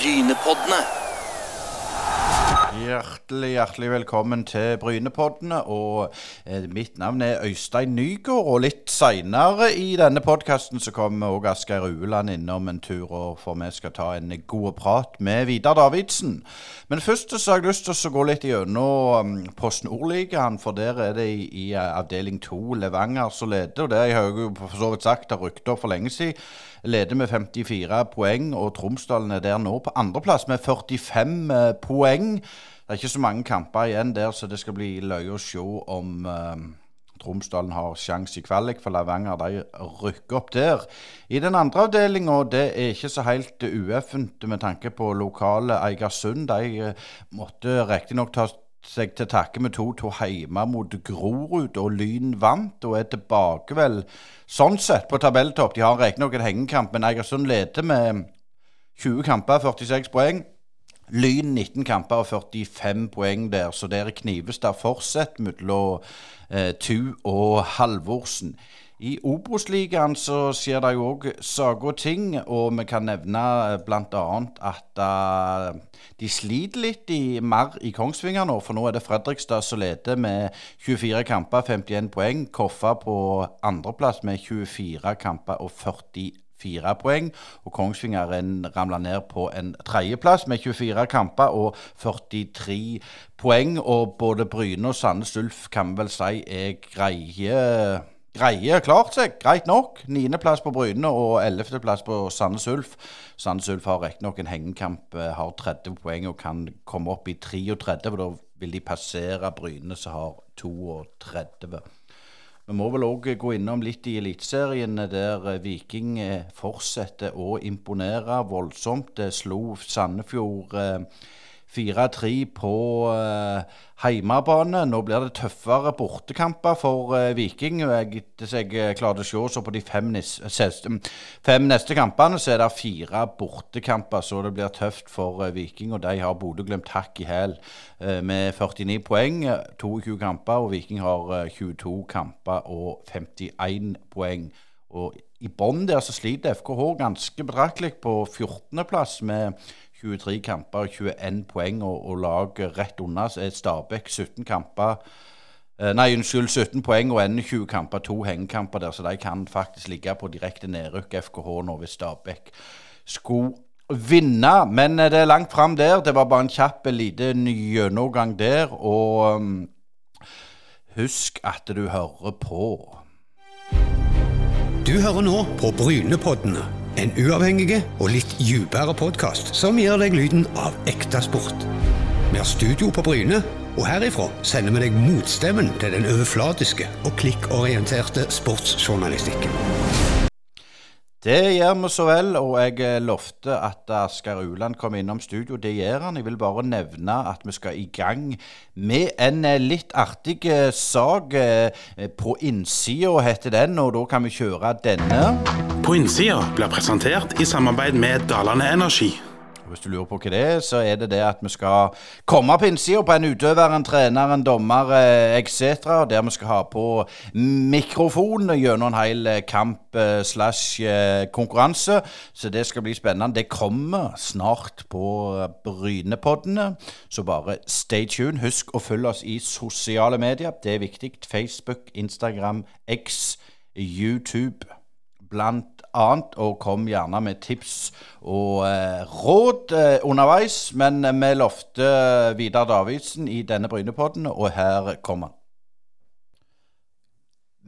Brynepoddene. Hjertelig, hjertelig velkommen til Brynepoddene. Og eh, mitt navn er Øystein Nygaard. Og litt seinere i denne podkasten kommer òg Asgeir Ueland innom en tur, og for vi skal ta en god prat med Vidar Davidsen. Men først så har jeg lyst til å gå litt gjennom um, Post Nordligaen, for der er det i, i uh, avdeling to Levanger som leder. Og det har jeg jo for så vidt sagt har opp for lenge siden. Leder med 54 poeng, og Tromsdalen er der nå på andreplass med 45 uh, poeng. Det er ikke så mange kamper igjen der, så det skal bli løye å se om eh, Tromsdalen har sjanse i kvalik, for Levanger de rykker opp der. I den andre avdelinga, det er ikke så helt ueffent med tanke på lokale Eigersund. De uh, måtte riktignok ta seg til takke med 2-2 hjemme mot Grorud, og Lyn vant og er tilbake vel sånn sett på tabelltopp. De har riktignok en hengekamp, men Eigersund leder med 20 kamper, 46 poeng. Lyn 19 kamper og 45 poeng der, så der knives det fortsatt mellom eh, Tu og Halvorsen. I Obos-ligaen så skjer det jo òg saker og ting, og vi kan nevne bl.a. at uh, de sliter litt i, mer i Kongsvinger nå, for nå er det Fredrikstad som leder med 24 kamper, 51 poeng. Koffa på andreplass med 24 kamper og 40 fire poeng. Og Kongsvinger ramla ned på en tredjeplass med 24 kamper og 43 poeng. Og både Bryne og Sandnes Ulf kan vel si er greie greie klart seg, greit nok. Niendeplass på Bryne og ellevteplass på Sandnes Ulf. Sandnes Ulf har riktignok en hengekamp, har 30 poeng og kan komme opp i 33. for Da vil de passere Bryne, som har 32. Vi må vel òg gå innom litt i Eliteserien, der Viking fortsetter å imponere voldsomt. Det slo Sandefjord 4-3 på heimebane. Nå blir det tøffere bortekamper for Viking. Hvis jeg klarte å se så på de fem, fem, neste kampene, så er det fire bortekamper. Så det blir tøft for Viking, og de har Bodø-Glimt hakk i hæl med 49 poeng. 22 kamper, og Viking har 22 kamper og 51 poeng. Og i bånn der så sliter FKH ganske betraktelig på 14.-plass med 23 kamper 21 poeng, og, og laget rett unna så er Stabæk 17 kamper. Nei, unnskyld, 17 poeng og 21 kamper, to hengekamper der, så de kan faktisk ligge på direkte nedrykk FKH nå hvis Stabæk skulle vinne. Men det er langt fram der. Det var bare en kjapp liten gjennomgang der. Og um, husk at du hører på. Du hører nå på Brynepoddene. En uavhengig og litt dypere podkast som gir deg lyden av ekte sport. Vi har studio på Bryne, og herifra sender vi deg motstemmen til den overflatiske og klikkorienterte sportsjournalistikken. Det gjør vi så vel, og jeg lovte at Asgeir Uland kom innom studio. Det gjør han. Jeg vil bare nevne at vi skal i gang med en litt artig sak. På innsida heter den, og da kan vi kjøre denne. På innsida blir presentert i samarbeid med Dalane Energi. Hvis du lurer på hva det er, så er det det at vi skal komme på innsida på en utøver, en trener, en dommer etc. Der vi skal ha på mikrofon gjennom en hel kamp slash konkurranse. Så det skal bli spennende. Det kommer snart på Brynepoddene, så bare stay tuned. Husk å følge oss i sosiale medier. Det er viktig. Facebook, Instagram, X, YouTube blant annet, og kom gjerne med tips og eh, råd eh, underveis. Men vi lovte Vidar Davidsen i denne Brynepodden, og her kommer han.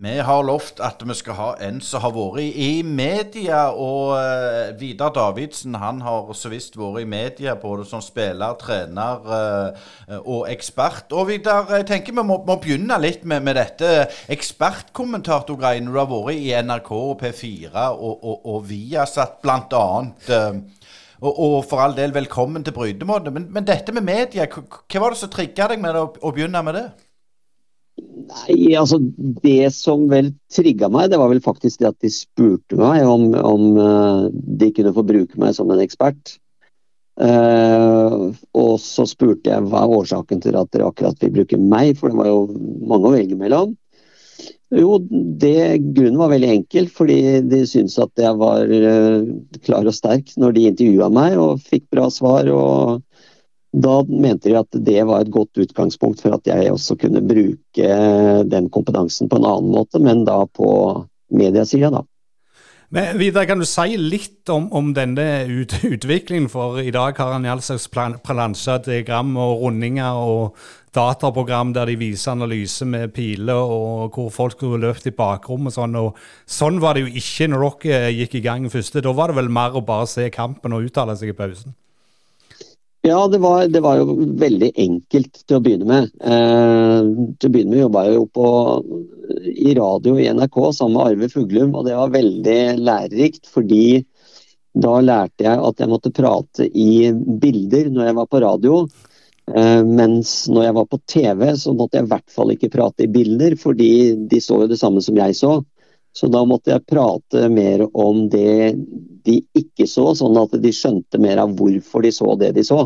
Vi har lovt at vi skal ha en som har vært i media, og uh, Vidar Davidsen han har så visst vært i media både som spiller, trener uh, og ekspert. Og Vidar, jeg tenker vi må, må begynne litt med, med dette ekspertkommentatorgreiene. Du har vært i NRK og P4 og, og, og Viasat. Uh, og, og, for all del, velkommen til Brytemåte. Men, dette med media, hva var det som trigga deg med å, å begynne med det? Nei, altså Det som vel trigga meg, det var vel faktisk det at de spurte meg om, om uh, de kunne få bruke meg som en ekspert. Uh, og så spurte jeg hva er årsaken til at dere akkurat vil bruke meg, for det var jo mange å velge mellom. Jo, det, grunnen var veldig enkel. Fordi de syntes at jeg var uh, klar og sterk når de intervjua meg og fikk bra svar. og Da mente de at det var et godt utgangspunkt for at jeg også kunne bruke den kompetansen på en annen måte, men da på mediesida, da. Men Vidar, kan du si litt om, om denne ut, utviklingen? For i dag har han all slags plansjer, diagram og rundinger og dataprogram der de viser analyse med piler og hvor folk skulle løpt i bakrom og sånn. og Sånn var det jo ikke når dere gikk i gang første. Da var det vel mer å bare se kampen og uttale seg i pausen? Ja, det var, det var, jo veldig enkelt til å begynne med. Eh, til å begynne med jobba jeg jo på, i radio i NRK sammen med Arve Fuglum, og det var veldig lærerikt. Fordi da lærte jeg at jeg måtte prate i bilder når jeg var på radio. Eh, mens når jeg var på TV, så måtte jeg i hvert fall ikke prate i bilder, fordi de så jo det samme som jeg så. Så da måtte jeg prate mer om det de ikke så, sånn at de skjønte mer av hvorfor de så det de så.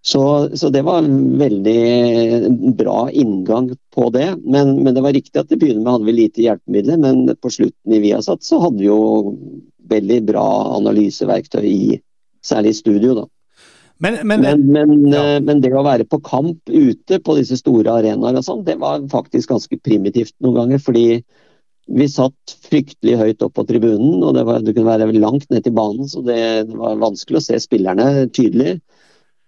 Så, så det var en veldig bra inngang på det. Men, men det var riktig at til å begynne med hadde vi lite hjelpemidler, men på slutten i Viasat så hadde vi jo veldig bra analyseverktøy i særlig i studio, da. Men, men, men, ja. Eh, men, det å være på kamp ute på disse store arenaer og sånn, det var faktisk ganske primitivt noen ganger. Fordi vi satt fryktelig høyt opp på tribunen, og det, var, det kunne være langt ned til banen, så det, det, var vanskelig å se spillerne tydelig.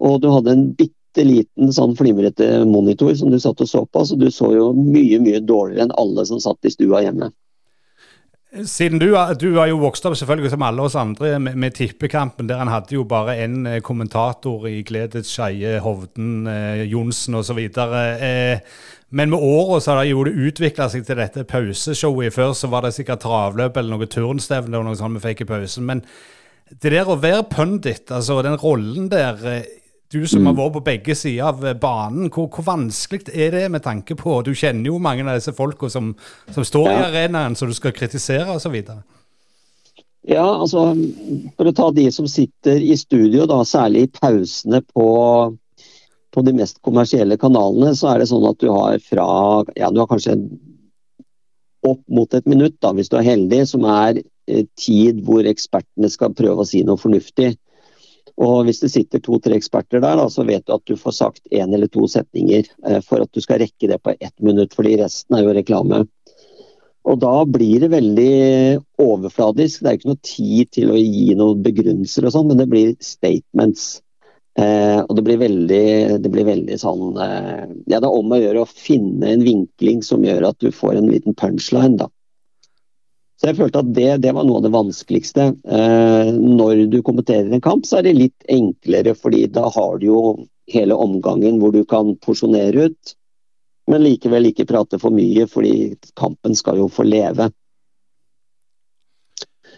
Og du hadde en bitte liten sånn flimrete monitor som du satt og så på, så du så jo mye, mye dårligere enn alle som satt i stua hjemme. Siden du, du har jo vokst opp selvfølgelig som alle oss andre med, med tippekampen, der han hadde jo bare én eh, kommentator i Gledets Skeie, Hovden, eh, Johnsen osv. Eh, men med åra har det jo utvikla seg til dette pauseshowet. Før så var det sikkert travløp eller noe turnstevne eller noe sånt vi fikk i pausen. Men det der å være pundit, altså den rollen der eh, Du som har mm. vært på begge sider av eh, banen, hvor, hvor, vanskelig er det med tanke på Du kjenner jo mange av disse folka som, som, står ja. i arenaen, som du skal kritisere osv. Ja, altså For å ta de som sitter i studio, da, særlig i pausene på på de mest kommersielle kanalene så er det sånn at du har fra ja, du har kanskje opp mot et minutt, da, hvis du er heldig, som er eh, tid hvor ekspertene skal prøve å si noe fornuftig. Og Hvis det sitter to-tre eksperter der, da, så vet du at du får sagt én eller to setninger eh, for at du skal rekke det på ett minutt, fordi resten er jo reklame. Og Da blir det veldig overfladisk. Det er ikke noe tid til å gi noen begrunnelser, og sånn, men det blir statements. Eh, og det blir veldig, det blir veldig sånn eh, Ja, det er om å gjøre å finne en vinkling som gjør at du får en liten punchline, da. Så jeg følte at det, det var noe av det vanskeligste. Eh, når du kommenterer en kamp, så er det litt enklere, fordi da har du jo hele omgangen hvor du kan porsjonere ut, men likevel ikke prate for mye, fordi kampen skal jo få leve.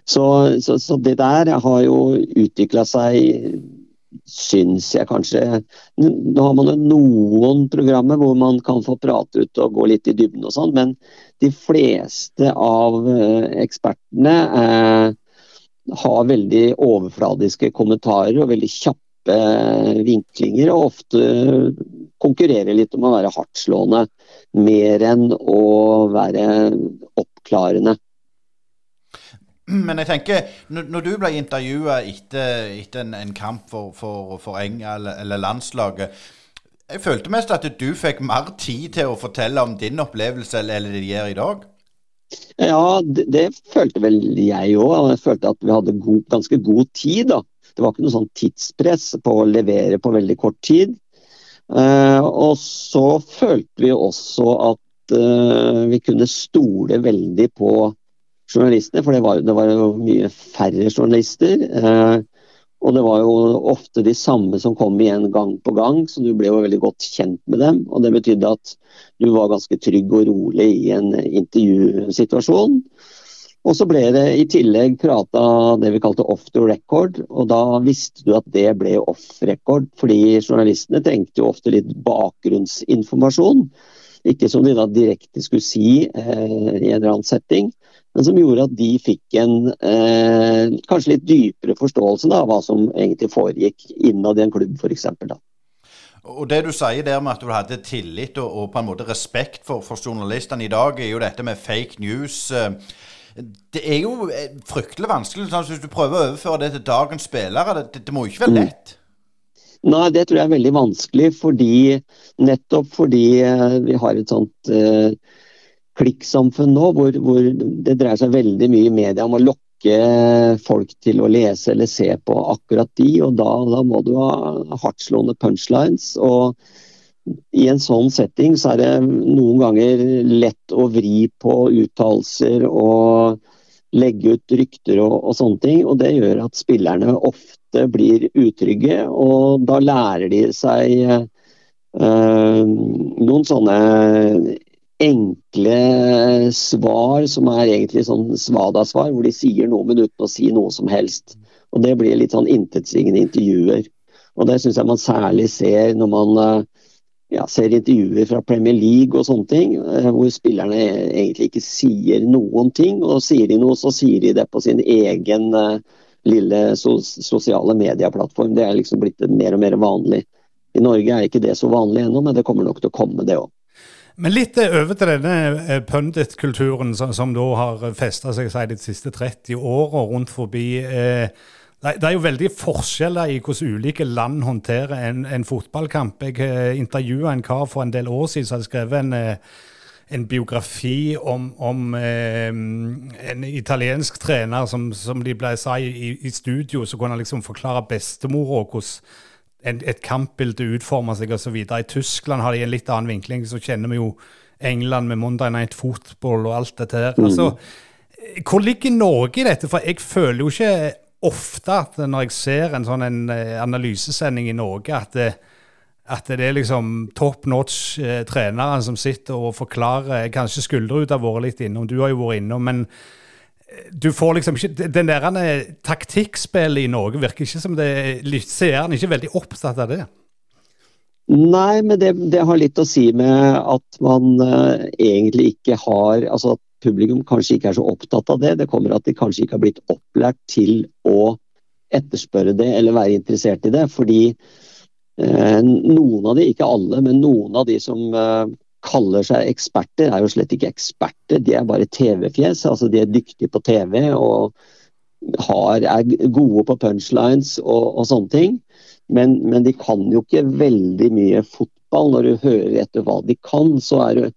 Så, så, så det der har jo utvikla seg syns jeg kanskje Nå har man jo noen programmer hvor man kan få prate ut og gå litt i dybden og sånn, men de fleste av eh, ekspertene eh, har veldig overfladiske kommentarer og veldig kjappe eh, vinklinger, og ofte konkurrerer litt om å være hardtslående mer enn å være oppklarende. Men jeg tenker, når du ble intervjua etter, etter en, en, kamp for, for, for Enga eller, eller, landslaget Jeg følte mest at du fikk mer tid til å fortelle om din opplevelse eller det de gjør i dag? Ja, det, det følte vel jeg òg. Jeg følte at vi hadde god, ganske god tid. da. Det var ikke noe sånn tidspress på å levere på veldig kort tid. Uh, og så følte vi også at uh, vi kunne stole veldig på journalistene, for det var, det var, jo mye færre journalister. Eh, og det var jo ofte de samme som kom igjen gang på gang, så du ble jo veldig godt kjent med dem. Og det betydde at du var ganske trygg og rolig i en intervjusituasjon. Og så ble det i tillegg prata det vi kalte off the record, og da visste du at det ble off record, fordi journalistene trengte jo ofte litt bakgrunnsinformasjon. Ikke som de da direkte skulle si eh, i en eller annen setting, men som gjorde at de fikk en eh, kanskje litt dypere forståelse av hva som egentlig foregikk innad i en klubb, f.eks. Og det du sier der med at du hadde tillit og, og på en måte respekt for, for journalistene i dag, er jo dette med fake news. Eh, det er jo eh, fryktelig vanskelig. Sånn, hvis du prøver å overføre det til dagens spillere, det, det, det må jo ikke være mm. lett? Nei, det tror jeg er veldig vanskelig, fordi, nettopp fordi eh, vi har et sånt eh, klikksamfunn nå, hvor, hvor, det dreier seg veldig mye i media om å lokke folk til å lese eller se på akkurat de, og da, da må du ha hardtslående punchlines. og i en sånn setting så er det noen ganger lett å vri på uttalelser og legge ut rykter og, og, sånne ting. Og det gjør at spillerne ofte blir utrygge, og da lærer de seg øh, noen sånne enkle svar som er egentlig sånn svada-svar, hvor de sier noe, men uten å si noe som helst. Og det blir litt sånn intetsigende intervjuer. Og det syns jeg man særlig ser når man øh, ja, ser intervjuer fra Premier League og sånne ting, eh, hvor spillerne egentlig ikke sier noen ting. Og sier de noe, så sier de det på sin egen uh, lille sosiale medieplattform. Det er liksom blitt mer og mer vanlig. I Norge er ikke det så vanlig ennå, men det kommer nok til å komme, det òg. Men litt eh, over til denne pundit-kulturen som, som, da har festa seg de siste 30 åra rundt forbi. Eh, det er jo veldig forskjeller i hvordan ulike land håndterer en, en fotballkamp. Jeg uh, intervjua en kar for en del år siden som hadde skrevet en, uh, en biografi om, om eh, en italiensk trener som, som de ble sa i, i, studio, så kunne han liksom forklare bestemora hvordan en, et kampbilde utformer seg osv. I Tyskland har de en litt annen vinkling. Så kjenner vi jo England med Monday Night Football og alt dette her. Mm. Altså, hvor ligger Norge i dette? For jeg føler jo ikke ofte at når jeg ser en sånn en eh, analysesending i Norge, at det, at det er liksom top notch eh, trenere som sitter og forklarer Kanskje Skulderud har vært litt innom, du har jo vært innom, men eh, du får liksom ikke Den der eh, taktikkspillet i Norge virker ikke som det Seeren er ikke veldig opptatt av det. Nei, men det, det, har litt å si med at man uh, egentlig ikke har Altså at publikum kanskje ikke er så opptatt av det. Det kommer at de kanskje ikke har blitt opplært til å etterspørre det eller være interessert i det. Fordi uh, noen av de, ikke alle, men noen av de som eh, kaller seg eksperter, er jo slett ikke eksperter. De er bare TV-fjes. altså De er dyktige på TV og har, er gode på punchlines og, og sånne ting. Men, men, de kan jo ikke veldig mye fotball. Når du hører etter hva de kan, så er det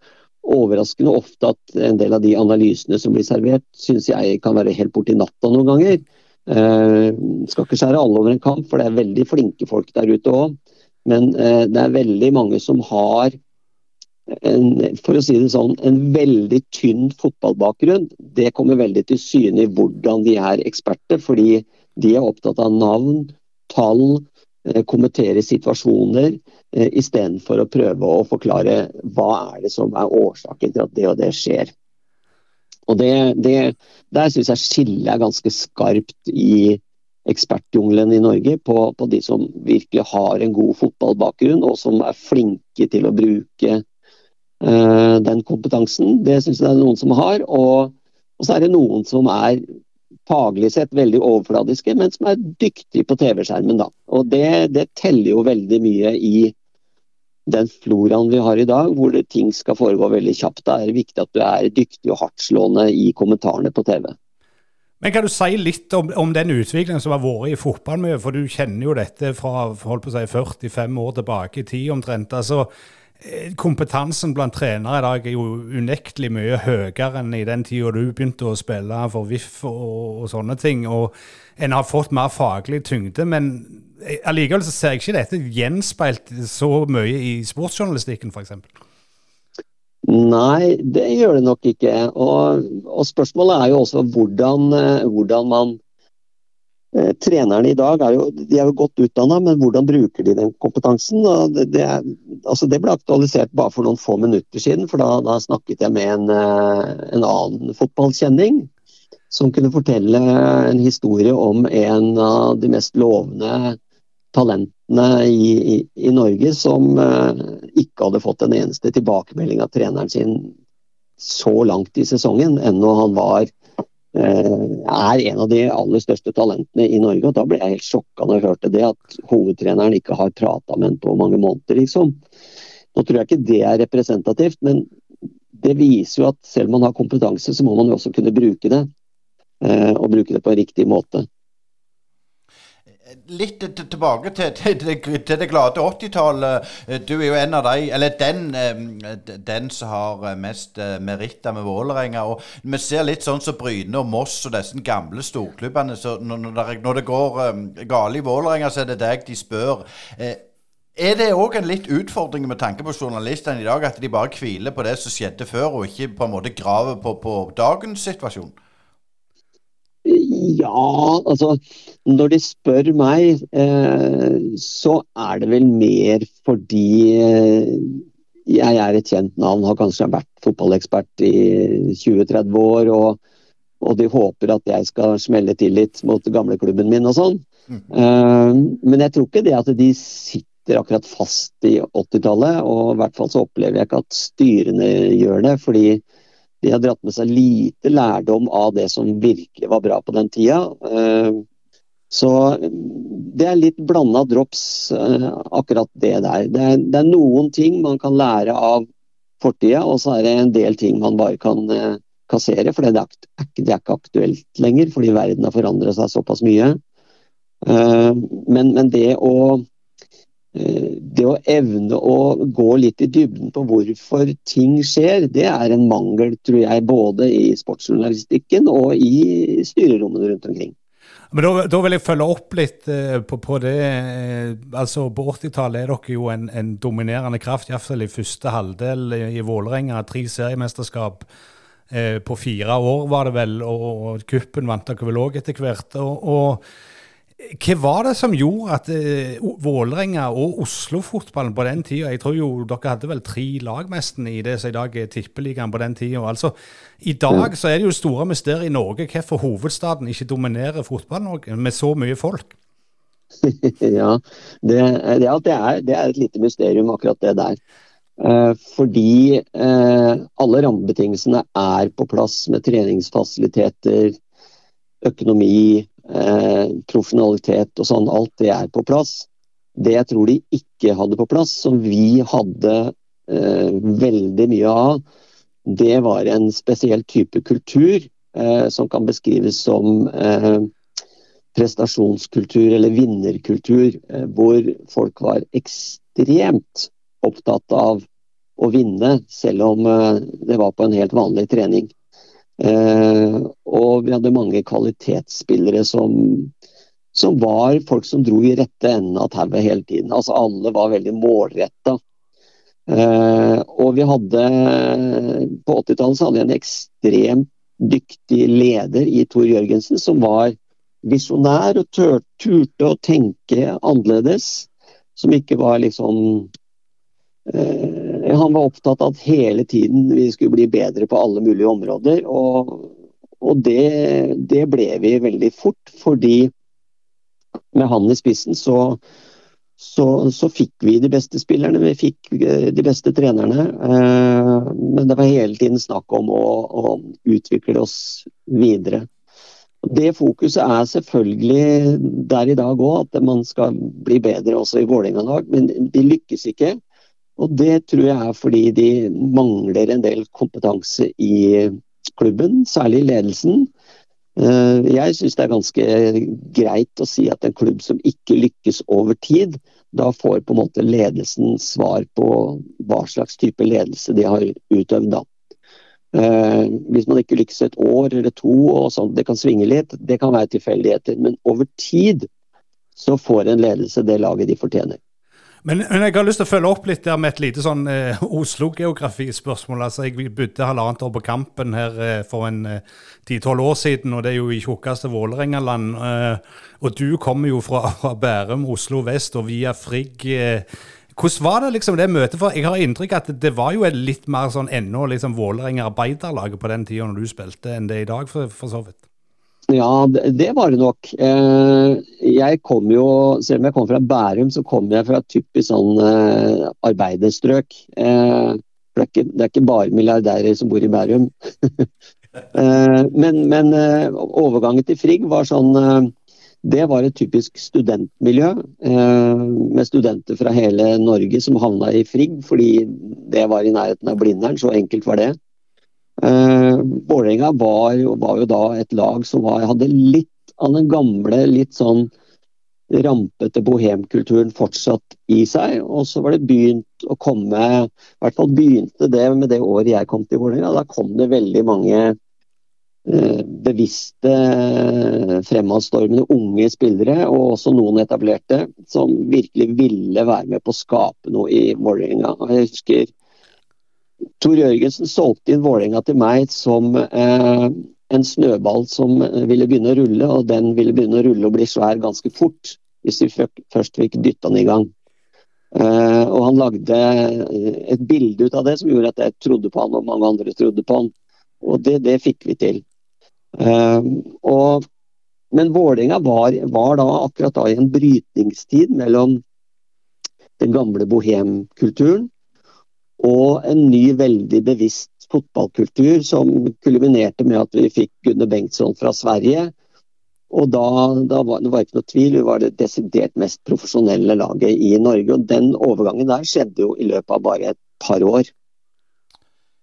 overraskende ofte at en del av de analysene som blir servert, syns jeg kan være helt borti natta noen ganger. Uh, skal ikke skjære alle over en kamp, for det er veldig flinke folk der ute òg. Men uh, det er veldig mange som har en, for å si det sånn, en veldig tynn fotballbakgrunn. Det kommer veldig til syne i hvordan de er eksperter, fordi de er opptatt av navn, tall, uh, kommentere situasjoner Eh, istedenfor å prøve å forklare hva er det som er årsaken til at det og det skjer. Og det, det, Der syns jeg skillet er ganske skarpt i ekspertjungelen i Norge på, på, de som virkelig har en god fotballbakgrunn, og som er flinke til å bruke den kompetansen. Det syns jeg det er noen som har. Og, og så er det noen som er faglig sett veldig overfladiske, men som er dyktige på TV-skjermen. da. Og det, det, teller jo veldig mye i den floraen vi har i dag, hvor det, ting skal foregå veldig kjapt. Da er det viktig at du er dyktig og hardtslående i kommentarene på TV. Men Kan du si litt om, om den utviklingen som har vært i fotballmiljøet? For du kjenner jo dette fra si, 45 år tilbake i tid omtrent. altså Eh, kompetansen blant trenere i dag er jo unektelig mye høyere enn i den tida du begynte å spille for VIF og, og, sånne ting. Og en har fått mer faglig tyngde. Men allikevel så ser jeg ikke dette gjenspeilt så mye i sportsjournalistikken, f.eks. Nei, det gjør det nok ikke. Og, og spørsmålet er jo også hvordan, eh, hvordan man Eh, trenerne i dag er jo, de er jo godt utdanna, men hvordan bruker de den kompetansen? Det, det, er, altså det, ble aktualisert bare for noen få minutter siden, for da, da snakket jeg med en, eh, en, annen fotballkjenning som kunne fortelle en historie om en av de mest lovende talentene i, i, i Norge som uh, ikke hadde fått en eneste tilbakemelding av treneren sin så langt i sesongen, ennå han var er en av de aller største talentene i Norge. og Da ble jeg helt sjokka når jeg hørte det, at hovedtreneren ikke har prata med ham på mange måneder. liksom. Nå tror jeg ikke det er representativt, men det viser jo at selv om man har kompetanse, så må man jo også kunne bruke det. Og bruke det på en riktig måte. Litt tilbake til, til, til det glade 80-tallet. Du er jo en av de, eller den, den som har mest meritter med Vålerenga. Og vi ser litt sånn som Bryne og Moss og disse gamle storklubbene. så når det går galt i Vålerenga, så er det deg de spør. Er det òg en litt utfordring med tanke på journalistene i dag, at de bare hviler på det som skjedde før, og ikke på en måte graver på, på dagens situasjon? Ja, altså Når de spør meg, eh, så er det vel mer fordi eh, jeg er et kjent navn, har kanskje vært fotballekspert i 20-30 år. Og, og, de håper at jeg skal smelle til litt mot gamleklubben min og sånn. Mm. Eh, men jeg tror ikke det at de sitter akkurat fast i 80-tallet. Og i hvert fall så opplever jeg ikke at styrene gjør det. fordi de har dratt med seg lite lærdom av det som virkelig var bra på den tida. Eh, så det er litt blanda drops, eh, akkurat det der. Det er, det er, noen ting man kan lære av fortida, og så er det en del ting man bare kan eh, kassere. For det er, det er ikke aktuelt lenger, fordi verden har forandret seg såpass mye. Men, men det å det å evne å gå litt i dybden på hvorfor ting skjer, det er en mangel, tror jeg, både i sportsjournalistikken og i styrerommene rundt omkring. Men da, da, vil jeg følge opp litt eh, på, på, det. Eh, altså På 80-tallet er dere jo en, en dominerende kraft, iallfall i første halvdel i, i Vålerenga. Tre seriemesterskap eh, på fire år, var det vel, og, og kuppen vant dere vel òg etter hvert. og, og hva var det som gjorde at uh, Vålerenga og Oslo-fotballen på den tida Jeg tror jo dere hadde vel tre lag nesten i det som i dag er Tippeligaen på den tida. Altså, I dag så er det jo store mysterier i Norge hvorfor hovedstaden ikke dominerer fotball-Norge med så mye folk. ja, det, det, er, det, er, et lite mysterium, akkurat det der. Eh, fordi eh, alle rammebetingelsene er på plass med treningsfasiliteter, økonomi, eh, profesjonalitet og sånn, alt det er på plass. Det jeg tror de ikke hadde på plass, som vi hadde eh, veldig mye av, det var en spesiell type kultur eh, som kan beskrives som eh, prestasjonskultur eller vinnerkultur, eh, hvor folk var ekstremt opptatt av å vinne, selv om eh, det var på en helt vanlig trening. Eh, og vi hadde mange kvalitetsspillere som, som var folk som dro i rette enden av tauet hele tiden. Altså Alle var veldig målretta. Eh, og vi hadde På 80-tallet hadde vi en ekstremt dyktig leder i Tor Jørgensen, som var visjonær og turte å tenke annerledes. Som ikke var liksom eh, han var opptatt av at hele tiden vi skulle bli bedre på alle mulige områder. Og, og det, det, ble vi veldig fort, fordi med han i spissen så, så, så, fikk vi de beste spillerne, vi fikk eh, de beste trenerne. Eh, men det var hele tiden snakk om å, å utvikle oss videre. Det fokuset er selvfølgelig der i dag òg, at man skal bli bedre også i Vålerenga-lag. Men de lykkes ikke. Og det tror jeg er fordi de mangler en del kompetanse i klubben, særlig ledelsen. Eh, jeg syns det er ganske greit å si at en klubb som ikke lykkes over tid, da får på en måte ledelsen svar på hva slags type ledelse de har utøvd. da. Eh, hvis man ikke lykkes et år eller to, og sånn, det kan svinge litt, det kan være tilfeldigheter. Men over tid så får en ledelse det laget de fortjener. Men, men, jeg har lyst til å følge opp litt der med et lite sånn eh, Oslo-geografispørsmål. Altså, Jeg bodde halvannet år på Kampen her eh, for en ti-tolv eh, år siden, og det er jo i tjukkeste Vålerengaland. Eh, og du kommer jo fra, fra, Bærum, Oslo vest og via Frigg. Eh, hvordan var det liksom det møtet? For Jeg har inntrykk at det var jo litt mer sånn ennå liksom Vålerenga arbeiderlaget på den tida når du spilte, enn det er i dag, for, for så vidt. Ja, det var det nok. Eh, jeg kom jo, Selv om jeg kom fra Bærum, så kom jeg fra et typisk sånn eh, arbeiderstrøk. Eh, det er, ikke, det er ikke bare milliardærer som bor i Bærum. Men, men overgangen til Frigg var sånn Det var et typisk studentmiljø med studenter fra hele Norge som havna i Frigg fordi det var i nærheten av Blindern. Så enkelt var det. Vålerenga var, var, jo da et lag som var, hadde litt av den gamle, litt sånn rampete bohemkulturen fortsatt i seg. Og så var det begynt å komme I hvert fall begynte det med det året jeg kom til Vålerenga. Da kom det veldig mange Eh, bevisste, fremadstormende unge spillere, og også noen etablerte, som virkelig ville være med på å skape noe i Vålerenga. Jeg husker Tor Jørgensen solgte inn Vålerenga til meg som eh, en snøball som ville begynne å rulle, og den ville begynne å rulle og bli svær ganske fort hvis vi først fikk dytta den i gang. Eh, og han lagde et bilde ut av det som gjorde at jeg trodde på han, og mange andre trodde på han. Og det, det fikk vi til. Eh, og, men Vålerenga var, var, da akkurat da i en brytningstid mellom den gamle bohemkulturen og en ny, veldig bevisst fotballkultur som kulminerte med at vi fikk Gunne Bengtsson fra Sverige. Og da, da var det var ikke noe tvil, vi var det desidert mest profesjonelle laget i Norge. Og den overgangen der skjedde jo i løpet av bare et par år.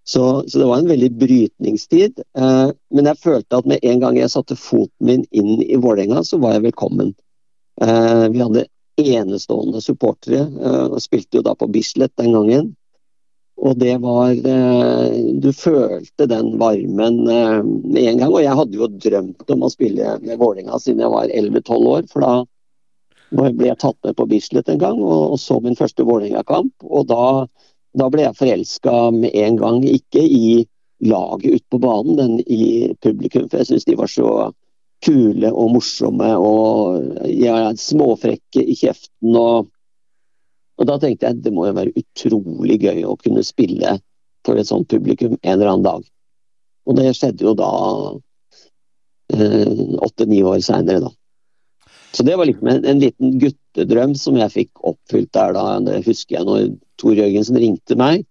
Så, så, det var en veldig brytningstid. Eh, men jeg følte at med en gang jeg satte foten min inn i Vålerenga, så var jeg velkommen. Eh, vi hadde enestående supportere, eh, og spilte jo da på Bislett den gangen. Og det var eh, Du følte den varmen eh, med en gang. Og jeg hadde jo drømt om å spille med Vålerenga siden jeg var 11-12 år. For da ble jeg tatt med på Bislett en gang og, så min første Vålerenga-kamp. Og da da ble jeg forelska med en gang. Ikke i laget ute på banen, men i publikum. For jeg syns de var så kule og morsomme og ja, småfrekke i kjeften. Og, og, da tenkte jeg det må jo være utrolig gøy å kunne spille for et sånt publikum en eller annen dag. Og det skjedde jo da eh, åtte-ni år seinere, da. Så det var liksom en, en, liten guttedrøm som jeg fikk oppfylt der da. Det husker jeg når Tor Jørgensen ringte meg.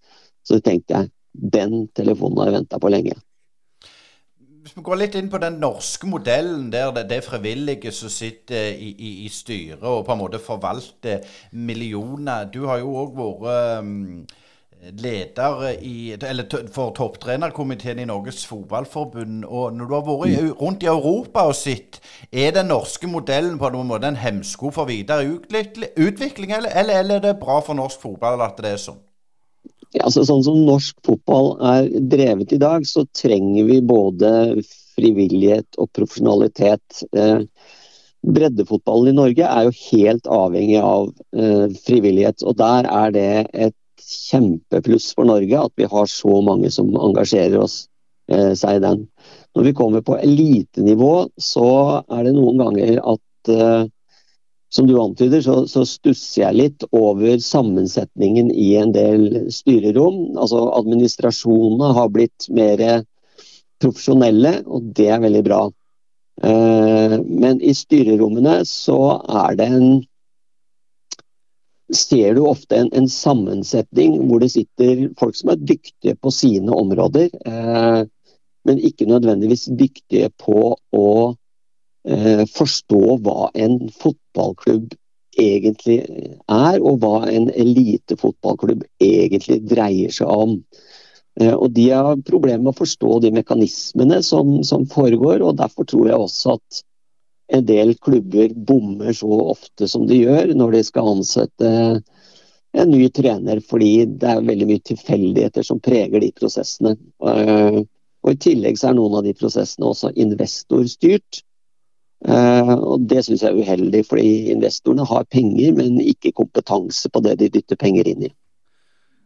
Så tenkte jeg den telefonen har jeg venta på lenge. Hvis vi går litt inn på den norske modellen, der det, det er frivillige som sitter i, i, i styret og på en måte forvalter millioner. Du har jo òg vært um leder i, eller for topptrenerkomiteen i Norges Fotballforbund. Og når du har vært rundt i Europa og sett, er den norske modellen på noen måte en hemsko for videre utvikling, eller, eller, eller er det bra for norsk fotball at det er sånn? Ja, så, Sånn som norsk fotball er drevet i dag, så trenger vi både frivillighet og profesjonalitet. Eh, breddefotballen i Norge er jo helt avhengig av eh, frivillighet, og der er det et kjempepluss for Norge at vi har så mange som engasjerer oss, eh, seg i den. Når vi kommer på elitenivå, så er det noen ganger at eh, som du antyder, så, så, stusser jeg litt over sammensetningen i en del styrerom. Altså Administrasjonene har blitt mer profesjonelle, og det er veldig bra. Eh, men i styrerommene så er det en ser du ofte en, en, sammensetning hvor det sitter folk som er dyktige på sine områder, eh, men ikke nødvendigvis dyktige på å eh, forstå hva en fotballklubb egentlig er, og hva en elitefotballklubb egentlig dreier seg om. Eh, og De har problemer med å forstå de mekanismene som, som foregår, og derfor tror jeg også at en del klubber bommer så ofte som de gjør når de skal ansette en ny trener, fordi det er veldig mye tilfeldigheter som preger de prosessene. Eh, og I tillegg så er noen av de prosessene også investorstyrt. Eh, og Det syns jeg er uheldig, fordi investorene har penger, men ikke kompetanse på det de dytter penger inn i.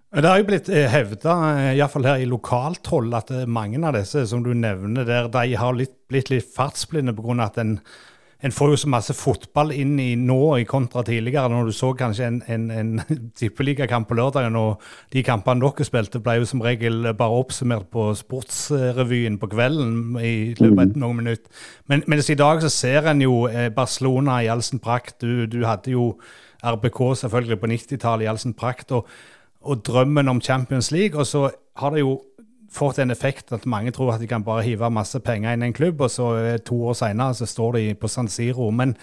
Det har jo blitt eh, hevda, iallfall her i lokalt hold, at mange av disse som du nevner der, de har litt, blitt litt fartsblinde pga. at en en får jo så masse fotball inn i nå i kontra tidligere, når du så kanskje en, en, en tippeligakamp på lørdagen, og de kampene dere spilte, ble jo som regel bare oppsummert på Sportsrevyen på kvelden i løpet av noen minutter. Men mens i dag så ser en jo eh, Barcelona i all sin prakt. Du, du hadde jo RBK selvfølgelig på 90-tallet i all sin prakt, og, og drømmen om Champions League. Og så har det jo fått en effekt at mange tror at de kan bare hive masse penger inn i en klubb, og så to år seinere så står de på San Siro. Men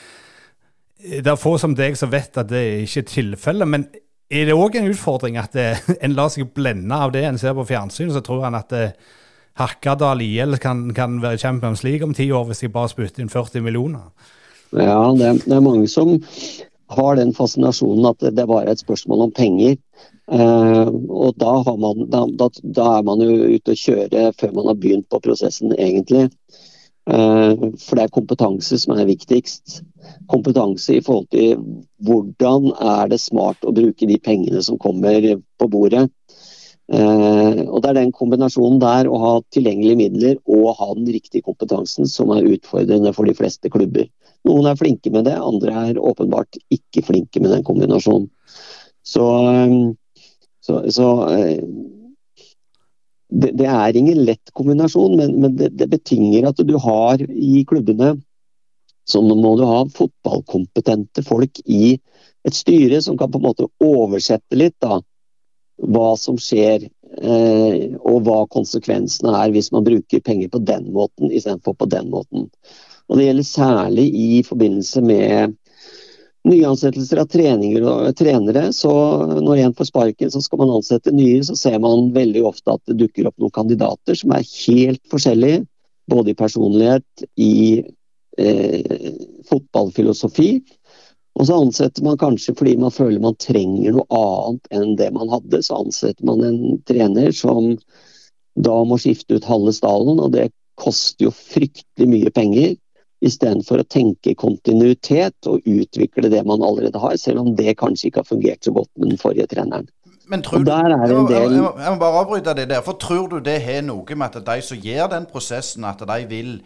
det er få som deg som vet at det ikke er tilfellet. Men er det òg en utfordring at det, en lar seg blende av det en ser på fjernsyn, så tror en at det, Hakkadal IL kan, kan være Champions League om ti år hvis de bare spytter inn 40 millioner? Ja, det, det, er mange som har den fascinasjonen at det bare er et spørsmål om penger. Uh, og da, man, da, da, da, er man jo ute å kjøre før man har begynt på prosessen, egentlig. Uh, for det er kompetanse som er viktigst. Kompetanse i forhold til hvordan er det smart å bruke de pengene som kommer på bordet. Uh, og Det er den kombinasjonen der, å ha tilgjengelige midler og ha den riktige kompetansen, som er utfordrende for de fleste klubber. Noen er flinke med det, andre er åpenbart ikke flinke med den kombinasjonen. Så, uh, så, så uh, det, det, er ingen lett kombinasjon, men, men det, det, betinger at du har i klubbene så må du ha fotballkompetente folk i et styre som kan på en måte oversette litt da, hva som skjer eh, og hva konsekvensene er hvis man bruker penger på den måten istedenfor på den måten. Og Det gjelder særlig i forbindelse med nyansettelser av og, trenere. så Når en får sparken, så skal man ansette nye. Så ser man veldig ofte at det dukker opp noen kandidater som er helt forskjellige. Både i personlighet, i eh, fotballfilosofi og så ansetter man kanskje fordi man føler man trenger noe annet enn det man hadde. Så ansetter man en trener som da må skifte ut halve stallen, og det koster jo fryktelig mye penger. Istedenfor å tenke kontinuitet og utvikle det man allerede har, selv om det kanskje ikke har fungert så godt med den forrige treneren. Men tror du, jeg, må, jeg, må, jeg, må, bare avbryte det der. for Tror du det har noe med at de som gjør den prosessen, at de vil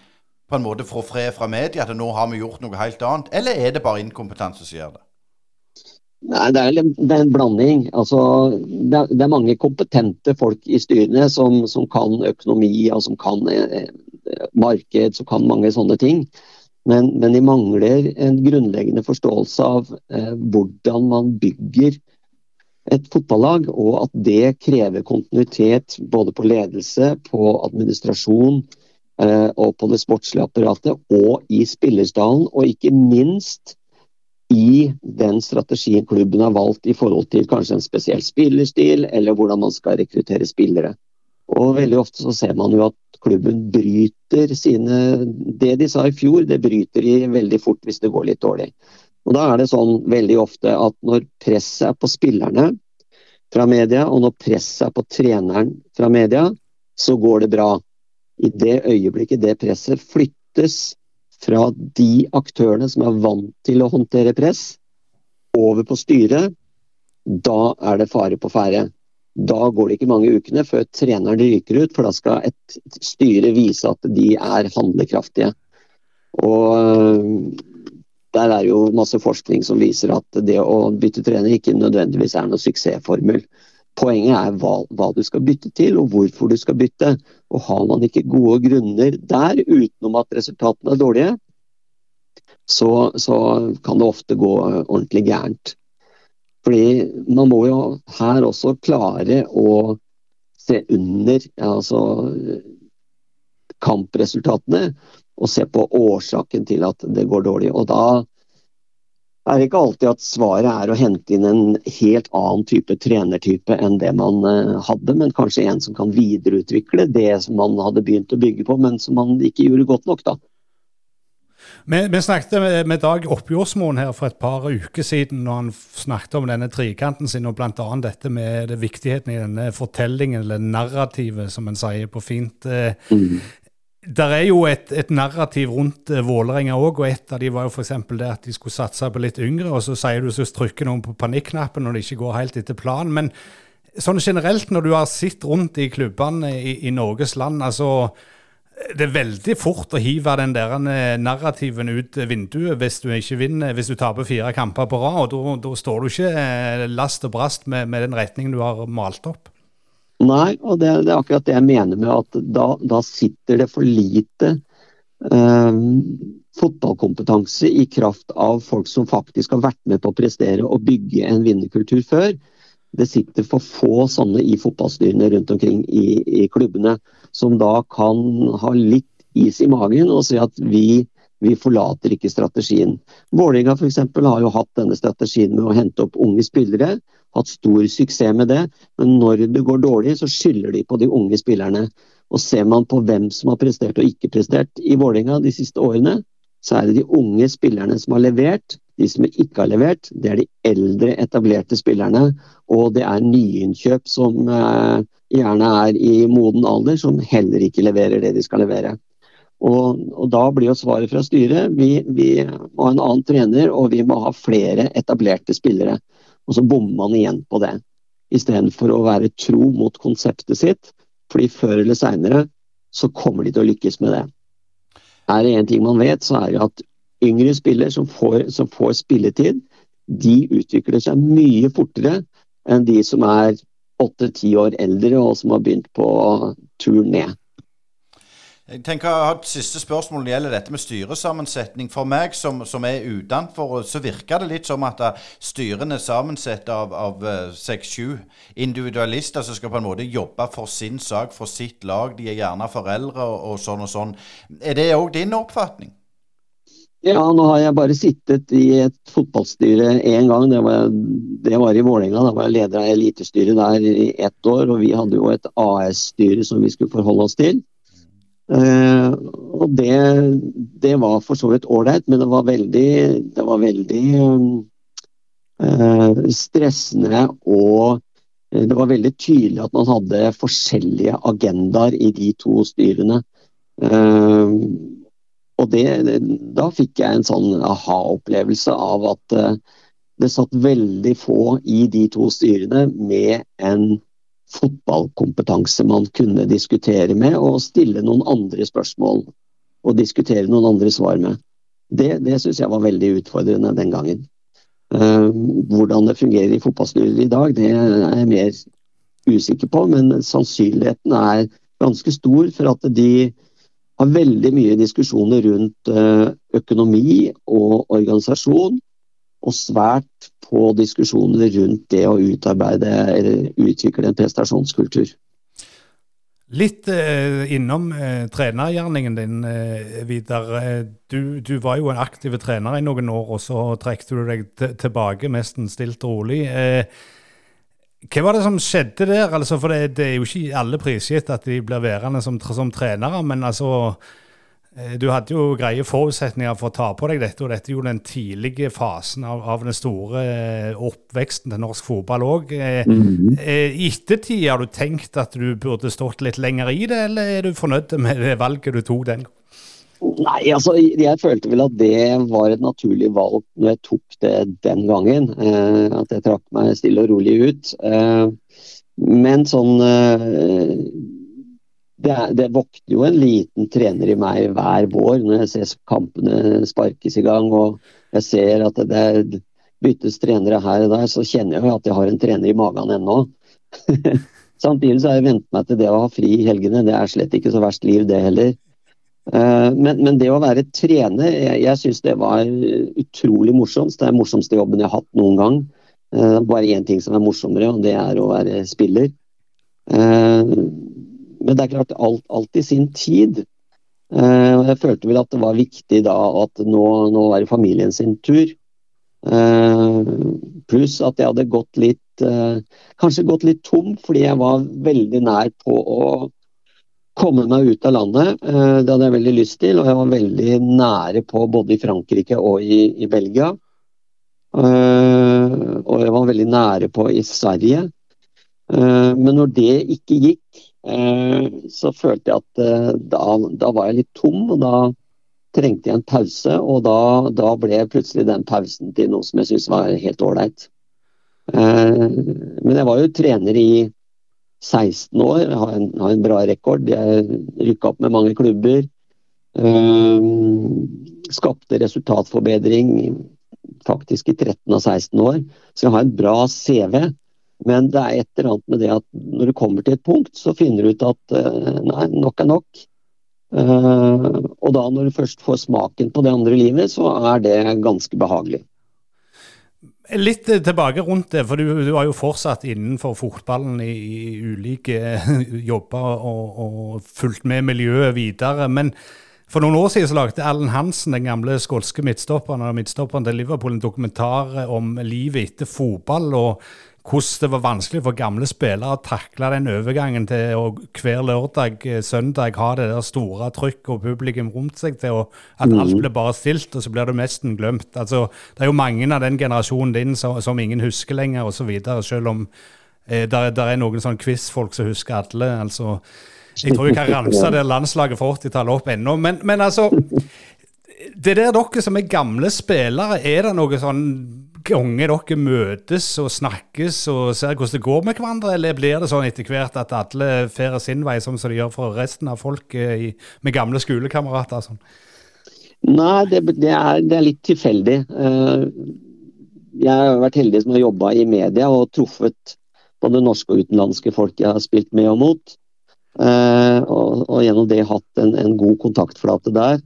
på en måte få fred fra media, at nå har vi gjort noe helt annet? Eller er det bare inkompetanse som gjør det? Nei, det er, det er en blanding. Altså, det, er, det, er, mange kompetente folk i styrene som, som kan økonomi, og som kan eh, marked, som kan mange sånne ting. Men, men, de mangler en grunnleggende forståelse av eh, hvordan man bygger et fotballag, og at det krever kontinuitet både på ledelse, på administrasjon, Eh, og på det sportslige apparatet og i spillerstallen, og ikke minst i den strategien klubben har valgt i forhold til kanskje en spesiell spillerstil, eller hvordan man skal rekruttere spillere. Og Veldig ofte så ser man jo at klubben bryter sine Det de sa i fjor, det bryter de veldig fort hvis det går litt dårlig. Og Da er det sånn veldig ofte at når presset er på spillerne fra media, og når presset er på treneren fra media, så går det bra i det øyeblikket det presset flyttes fra de aktørene som er vant til å håndtere press, over på styret, da er det fare på ferde. Da går det ikke mange ukene før treneren ryker ut, for da skal et styre vise at de er handlekraftige. Og der er jo masse forskning som viser at det å bytte trener ikke nødvendigvis er noe suksessformel. Poenget er hva, hva, du skal bytte til, og hvorfor du skal bytte. Og Har man ikke gode grunner der, utenom at resultatene er dårlige, så, så kan det ofte gå ordentlig gærent. Fordi man må jo her også klare å se under altså, kampresultatene og se på årsaken til at det går dårlig. Og da er ikke alltid at svaret er å hente inn en helt annen type trenertype enn det man eh, hadde, men kanskje en som kan videreutvikle det som man hadde begynt å bygge på, men som man ikke gjorde godt nok. da. Vi, vi snakket med, med Dag Oppjordsmoen her for et par uker siden, når han snakket om denne trikanten sin, og bl.a. dette med det viktigheten i denne fortellingen, eller narrativet, som en sier på fint. Eh, mm. Der er jo et, et narrativ rundt uh, Vålerenga òg, og et av de var jo f.eks. det at de skulle satse på litt yngre, og så sier du så trykker noen på panikknappen når det ikke går helt etter planen. Men sånn generelt, når du har sett rundt i klubbene i, i, Norges land, altså det er veldig fort å hive den der eh, narrativen ut vinduet hvis du ikke vinner, hvis du taper fire kamper på rad. og Da står du ikke eh, last og brast med, med den retningen du har malt opp. Nei, og det, det, er akkurat det jeg mener med at da, da sitter det for lite eh, fotballkompetanse i kraft av folk som faktisk har vært med på å prestere og bygge en vinnerkultur før. det sitter for få sånne i fotballstyrene rundt omkring i, i klubbene, som da kan ha litt is i magen og si at vi, vi forlater ikke strategien. Vålerenga f.eks. har jo hatt denne strategien med å hente opp unge spillere. Hatt stor suksess med det, men når det går dårlig, så skylder de på de unge spillerne. Og Ser man på hvem som har prestert og ikke prestert i Vålerenga de siste årene, så er det de unge spillerne som har levert. De som ikke har levert, det er de eldre, etablerte spillerne. Og det er nyinnkjøp som eh, gjerne er i moden alder, som heller ikke leverer det de skal levere. Og, og da blir jo svaret fra styret vi, vi må ha en annen trener og vi må ha flere etablerte spillere. Og så bommer man igjen på det. Istedenfor å være tro mot konseptet sitt. Fordi før eller seinere så kommer de til å lykkes med det. Er det én ting man vet, så er det at yngre spillere som får, som får spilletid, de utvikler seg mye fortere enn de som er åtte-ti år eldre og som har begynt på tur ned. Jeg tenker at siste spørsmål gjelder dette med styresammensetning. For meg som, som er utenfor, så virker det litt som at styrene er sammensatt av, av eh, seks-sju individualister som skal på en måte jobbe for sin sak, for sitt lag. De er gjerne foreldre og sånn og sånn. Er det òg din oppfatning? Ja, nå har jeg bare sittet i et fotballstyre én gang. Det var, det var i Vålerenga. Da var jeg leder av elitestyret der i ett år. Og vi hadde jo et AS-styre som vi skulle forholde oss til. Uh, og det, det, var for så vidt ålreit, men det var veldig, det var veldig uh, stressende og det var veldig tydelig at man hadde forskjellige agendaer i de to styrene. Uh, og det, da fikk jeg en sånn aha-opplevelse av at det satt veldig få i de to styrene med en fotballkompetanse man kunne diskutere med og stille noen andre spørsmål og diskutere noen andre svar med. Det, det syns jeg var veldig utfordrende den gangen. Uh, hvordan det fungerer i fotballstyrer i dag, det er jeg mer usikker på, men sannsynligheten er ganske stor for at de har veldig mye diskusjoner rundt eh, økonomi og organisasjon, og svært på diskusjoner rundt det å utarbeide eller utvikle en prestasjonskultur. Litt eh, innom eh, trenergjerningen din, eh, Vidar. Eh, du, du, var jo en aktiv trener i noen år, og så trekte du deg tilbake nesten stilt og rolig. Eh, hva var det som skjedde der? Altså, for det, det, er jo ikke alle prisgitt at de blir værende som, som trenere, men altså Du hadde jo greie forutsetninger for å ta på deg dette, og dette er jo den tidlige fasen av, av den store eh, oppveksten til norsk fotball òg. Mm -hmm. I ettertid har du tenkt at du burde stått litt lenger i det, eller er du fornøyd med det valget du tok den? Nei, altså jeg følte vel at det var et naturlig valg når jeg tok det den gangen. Eh, at jeg trakk meg stille og rolig ut. Eh, men sånn eh, det, det, våkner jo en liten trener i meg hver vår når jeg ser kampene sparkes i gang og jeg ser at det, det byttes trenere her og der, så kjenner jeg jo at jeg har en trener i magen ennå. Samtidig så har jeg vent meg til det å ha fri i helgene. Det er slett ikke så verst liv, det heller. Eh, men, men, det å være trener, jeg, jeg syns det var utrolig morsomt. Det er den morsomste jobben jeg har hatt noen gang. Uh, bare én ting som er morsommere, og det er å være spiller. Uh, men det er klart, alt, alt i sin tid. Uh, jeg følte vel at det var viktig da at nå, nå var det familien sin tur. Pluss at jeg hadde gått litt Kanskje gått litt tom, fordi jeg var veldig nær på å komme meg ut av landet. Det hadde jeg veldig lyst til, og jeg var veldig nære på både i Frankrike og i, i Belgia. Og jeg var veldig nære på i Sverige. Men når det ikke gikk, så følte jeg at da, da var jeg litt tom, og da trengte jeg en pause. Og da, da ble plutselig den pausen til noe som jeg syntes var helt ålreit. Men jeg var jo trener i 16 år, har en, har en bra rekord. Jeg rykka opp med mange klubber. Skapte resultatforbedring faktisk i 13 av 16 år. Så jeg har en bra CV. Men det er et eller annet med det at når du kommer til et punkt, så finner du ut at uh, nei, nok er nok. Uh, og da når du først får smaken på det andre livet, så er det ganske behagelig. Litt tilbake rundt det, for du, du har jo fortsatt innenfor fotballen i, i ulike jobber og, og fulgt med miljøet videre. Men for noen år siden så lagde Allen Hansen, den gamle skolske midtstopperen, og midtstopperen til Liverpool, en dokumentar om livet etter fotball. og hvordan det var vanskelig for gamle spillere å takle den overgangen til å hver lørdag, eh, søndag ha det der store trykk og publikum rundt seg til og at alt mm. blir bare stilt, og så blir det nesten glemt. Altså, det er jo mange av den generasjonen din som, som ingen husker lenger, osv., selv om eh, der, der, er noen sånn quiz-folk som husker alle. altså jeg tror jeg kan ramse det landslaget for 80-tallet opp ennå. Men, men, altså Det der dere som er gamle spillere, er det noe sånn ganger dere møtes og snakkes og ser hvordan det går med hverandre, eller blir det sånn etter hvert at alle fer sin vei, som de gjør for resten av folk i, med gamle skolekamerater? Sånn? Nei, det, det, er, det, er, litt tilfeldig. Eh, jeg har vært heldig som har jobba i media og truffet både norske og utenlandske folk jeg har spilt med og mot. Eh, og, og gjennom det hatt en, en god kontaktflate der.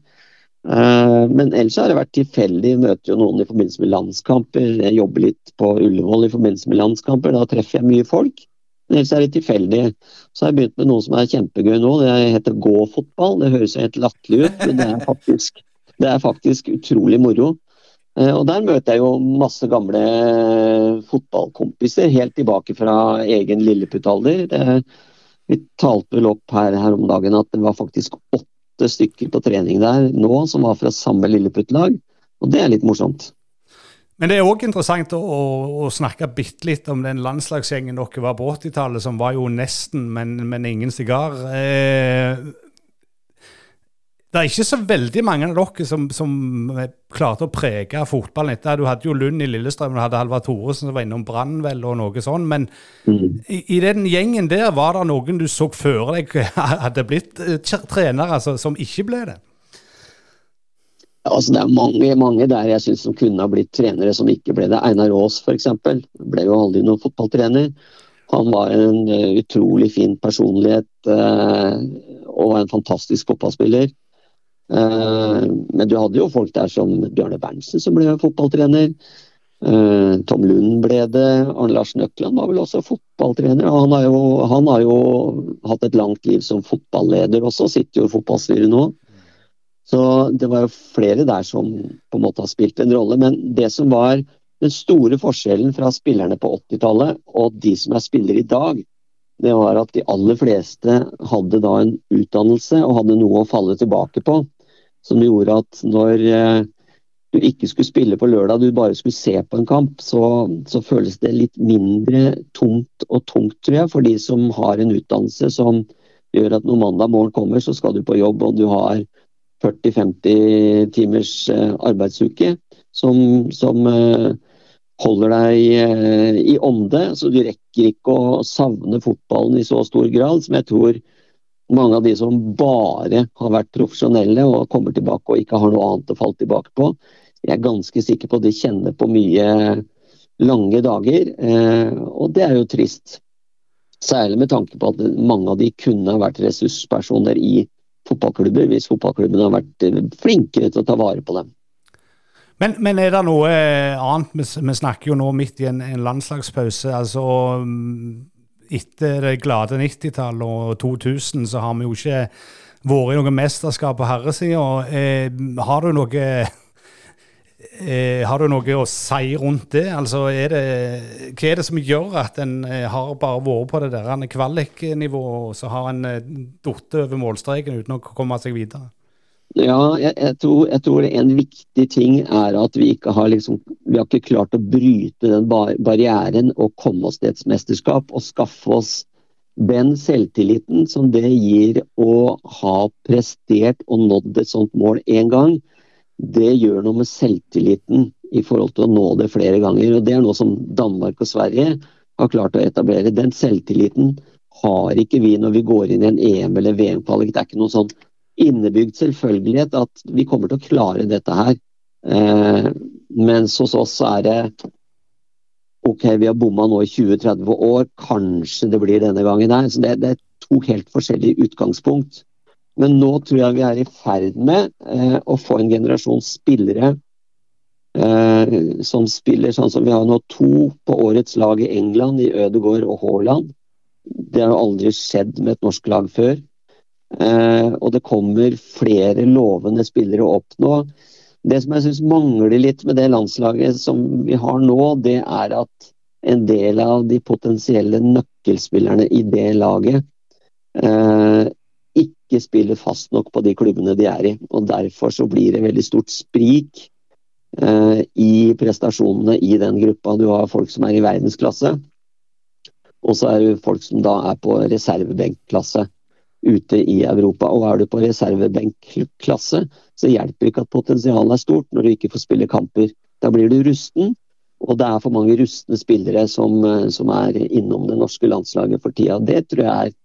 Eh, men ellers har det vært tilfeldig. Møter jo noen i forbindelse med landskamper. Jeg jobber litt på Ullevål i forbindelse med landskamper. Da treffer jeg mye folk. Men ellers er det tilfeldig. Så har jeg begynt med noe som er kjempegøy nå. Det heter gåfotball. Det høres helt latterlig ut, men det er, faktisk, det er faktisk utrolig moro. Eh, og Der møter jeg jo masse gamle fotballkompiser, helt tilbake fra egen lilleputalder. Vi talte vel opp her, her om dagen at det var faktisk åtte åtte stykker på trening der nå som var fra samme Lilleputt-lag, og det er litt morsomt. Men det er òg interessant å, å, å, snakke bitte litt om den landslagsgjengen dere var på 80-tallet, som var jo nesten, men, men ingen sigar. Eh, det er ikke så veldig mange av dere som, som klarte å prege fotballen etter. Du hadde jo Lund i Lillestrøm, du hadde Halvard Thoresen som var innom Brann og noe sånn. Men mm. i, i, den gjengen der, var det noen du så før deg hadde blitt uh, trenere, altså, som ikke ble det? Altså, det er mange, mange der jeg syns som kunne ha blitt trenere, som ikke ble det. Einar Aas f.eks. ble jo aldri noen fotballtrener. Han var en uh, utrolig fin personlighet og og en fantastisk fotballspiller. Eh, men du hadde jo folk der som Bjarne Berntsen, som ble fotballtrener. Eh, Tom Lund ble det. Arne Larsen Økland var vel også fotballtrener. Han har, jo, han har jo hatt et langt liv som fotballeder også, sitter jo i fotballstyret nå. Så det var jo flere der som på en måte har spilt en rolle. Men det som var den store forskjellen fra spillerne på 80-tallet og de som er spillere i dag, det var at de aller fleste hadde da en utdannelse og hadde noe å falle tilbake på. Som gjorde at når eh, du ikke skulle spille på lørdag, du bare skulle se på en kamp, så, så føles det litt mindre tomt og tungt, tror jeg, for de som har en utdannelse som gjør at når mandag morgen kommer, så skal du på jobb og du har 40-50 timers eh, arbeidsuke som, som eh, holder deg i ånde. Så du rekker ikke å savne fotballen i så stor grad som jeg tror mange av de som bare har vært profesjonelle og kommer tilbake og ikke har noe annet å falle tilbake på, jeg er ganske sikker på at de kjenner på mye lange dager. Eh, og det er jo trist. Særlig med tanke på at mange av de kunne ha vært ressurspersoner i fotballklubber, hvis fotballklubbene har vært eh, flinkere til å ta vare på dem. Men, men er det noe annet? Vi, vi, snakker jo nå midt i en, en landslagspause. altså mm, etter det glade 90-tallet og 2000 så har vi jo ikke vært i noe mesterskap på herresida. Eh, har du noe eh, har du noe å si rundt det? Altså, er det? Hva er det som gjør at en eh, har bare vært på det der kvaliknivået, og så har en eh, falt over målstreken uten å komme seg videre? Ja, jeg, jeg, tror, jeg, tror, en viktig ting er at vi ikke har, liksom, vi har ikke klart å bryte den bar barrieren og komme oss til et mesterskap og skaffe oss den selvtilliten som det gir å ha prestert og nådd et sånt mål én gang. Det gjør noe med selvtilliten i forhold til å nå det flere ganger. og Det er noe som Danmark og Sverige har klart å etablere. Den selvtilliten har ikke vi når vi går inn i en EM- eller VM-kvalik. Det er ikke noe sånn innebygd selvfølgelighet at vi kommer til å klare dette her. Eh, mens hos oss er det OK, vi har bomma nå i 20-30 år, kanskje det blir denne gangen her. Så det, det, er to helt forskjellige utgangspunkt. Men nå tror jeg vi er i ferd med eh, å få en generasjon spillere eh, som spiller sånn som vi har nå to på årets lag i England, i Ødegaard og Haaland. Det har jo aldri skjedd med et norsk lag før. Eh, og det kommer flere lovende spillere opp nå. Det som jeg syns mangler litt med det landslaget som vi har nå, det er at en del av de potensielle nøkkelspillerne i det laget eh, ikke spiller fast nok på de klubbene de er i. og Derfor så blir det veldig stort sprik eh, i prestasjonene i den gruppa. Du har folk som er i verdensklasse, og så er det folk som da er på reservebenkklasse ute i Europa. Og er du på reservebenkklasse, så hjelper ikke at potensialet er stort når du ikke får spille kamper. Da blir du rusten, og det er for mange rustne spillere som, eh, som er innom det norske landslaget for tida. Det tror jeg er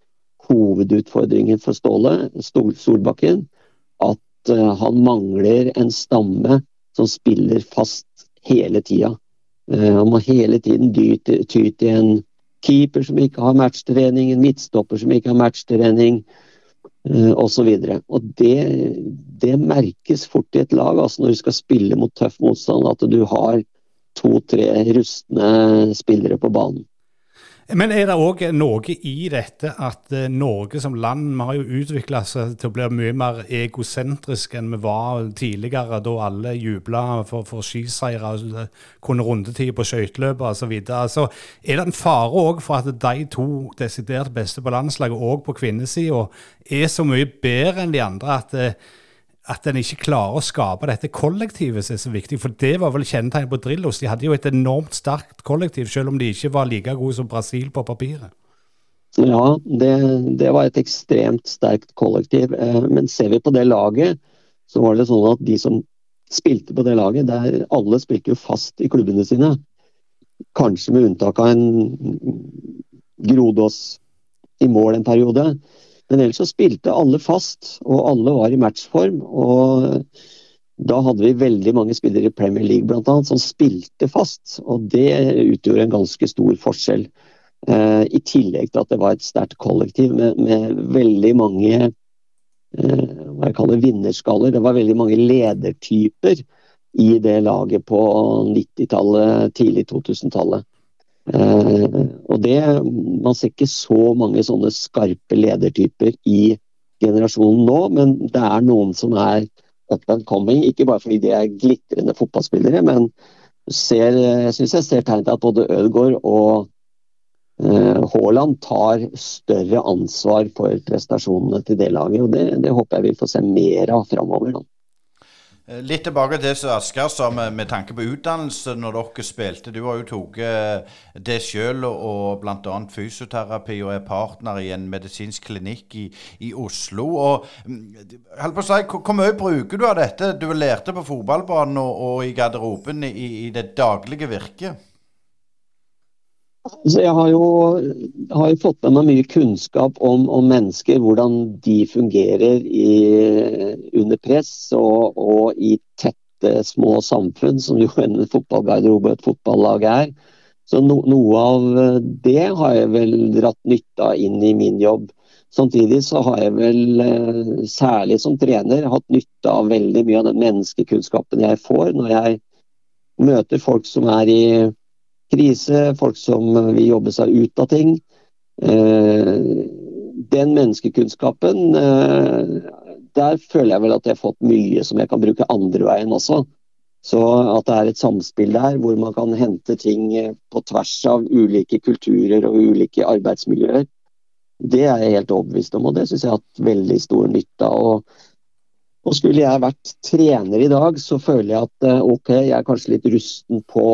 hovedutfordringen for Ståle Solbakken. At uh, han mangler en stamme som spiller fast hele tida. Uh, han må hele tiden ty til en keeper som ikke har matchtrening, en midtstopper som ikke har matchtrening uh, osv. Det, det merkes fort i et lag altså når du skal spille mot tøff motstand, at du har to-tre rustne spillere på banen. Men er det òg noe i dette at uh, Norge som land vi har jo utvikla seg til å bli mye mer egosentrisk enn vi var tidligere, da alle jubla for, for skiseire, uh, kunne rundetid på skøyteløp osv. Altså, er det en fare òg for at de to desidert beste på landslaget, òg på kvinnesida, er så mye bedre enn de andre at uh, at en ikke klarer å skape dette kollektivet som er så viktig. For det var vel kjennetegnet på Drillos. De hadde jo et enormt sterkt kollektiv, selv om de ikke var like gode som Brasil på papiret. Ja, det, det var et ekstremt sterkt kollektiv. Eh, men ser vi på det laget, så var det sånn at de som spilte på det laget, der alle spilte jo fast i klubbene sine. Kanskje med unntak av en Grodås i mål en periode. Men ellers så spilte alle fast, og alle var i matchform. og da hadde vi veldig mange spillere i Premier League blant annet, som spilte fast. og Det utgjorde en ganske stor forskjell. Eh, I tillegg til at det var et sterkt kollektiv med, med veldig mange eh, hva jeg kaller vinnerskaller. Det var veldig mange ledertyper i det laget på 90-tallet, tidlig 2000-tallet. Eh, og det, Man ser ikke så mange sånne skarpe ledertyper i generasjonen nå, men det er noen som er up and coming. Ikke bare fordi de er glitrende fotballspillere, men ser, jeg syns jeg ser tegn til at både Ødegaard og eh, Haaland tar større ansvar for prestasjonene til det laget. og Det, det håper jeg vi får se mer av framover. Da. Eh, litt tilbake til det som Asker sa med, tanke på utdannelse når dere spilte. Du har jo tatt eh, det sjøl og, bl.a. fysioterapi og er partner i en medisinsk klinikk i, i Oslo. Og, mm, på å si, hvor, mye bruker du av dette du lærte på fotballbanen og, og i garderoben i, i det daglige virket? Altså, jeg har jo, har jo, fått med meg mye kunnskap om, om mennesker, hvordan de fungerer i, under press og, og, i tette, små samfunn, som jo en fotballgarderobe og et fotballag er. Så no, noe av det har jeg vel dratt nytte av inn i min jobb. Samtidig så har jeg vel, eh, særlig som trener, hatt nytte av veldig mye av den menneskekunnskapen jeg får når jeg møter folk som er i krise, folk som vil jobbe seg ut av ting. Eh, den menneskekunnskapen, eh, der føler jeg vel at jeg har fått mye som jeg kan bruke andre veien også. Så at det er et samspill der hvor man kan hente ting på tvers av ulike kulturer og ulike arbeidsmiljøer, det er jeg helt overbevist om, og det syns jeg har hatt veldig stor nytte av. Og skulle jeg vært trener i dag, så føler jeg at eh, ok, jeg er kanskje litt rusten på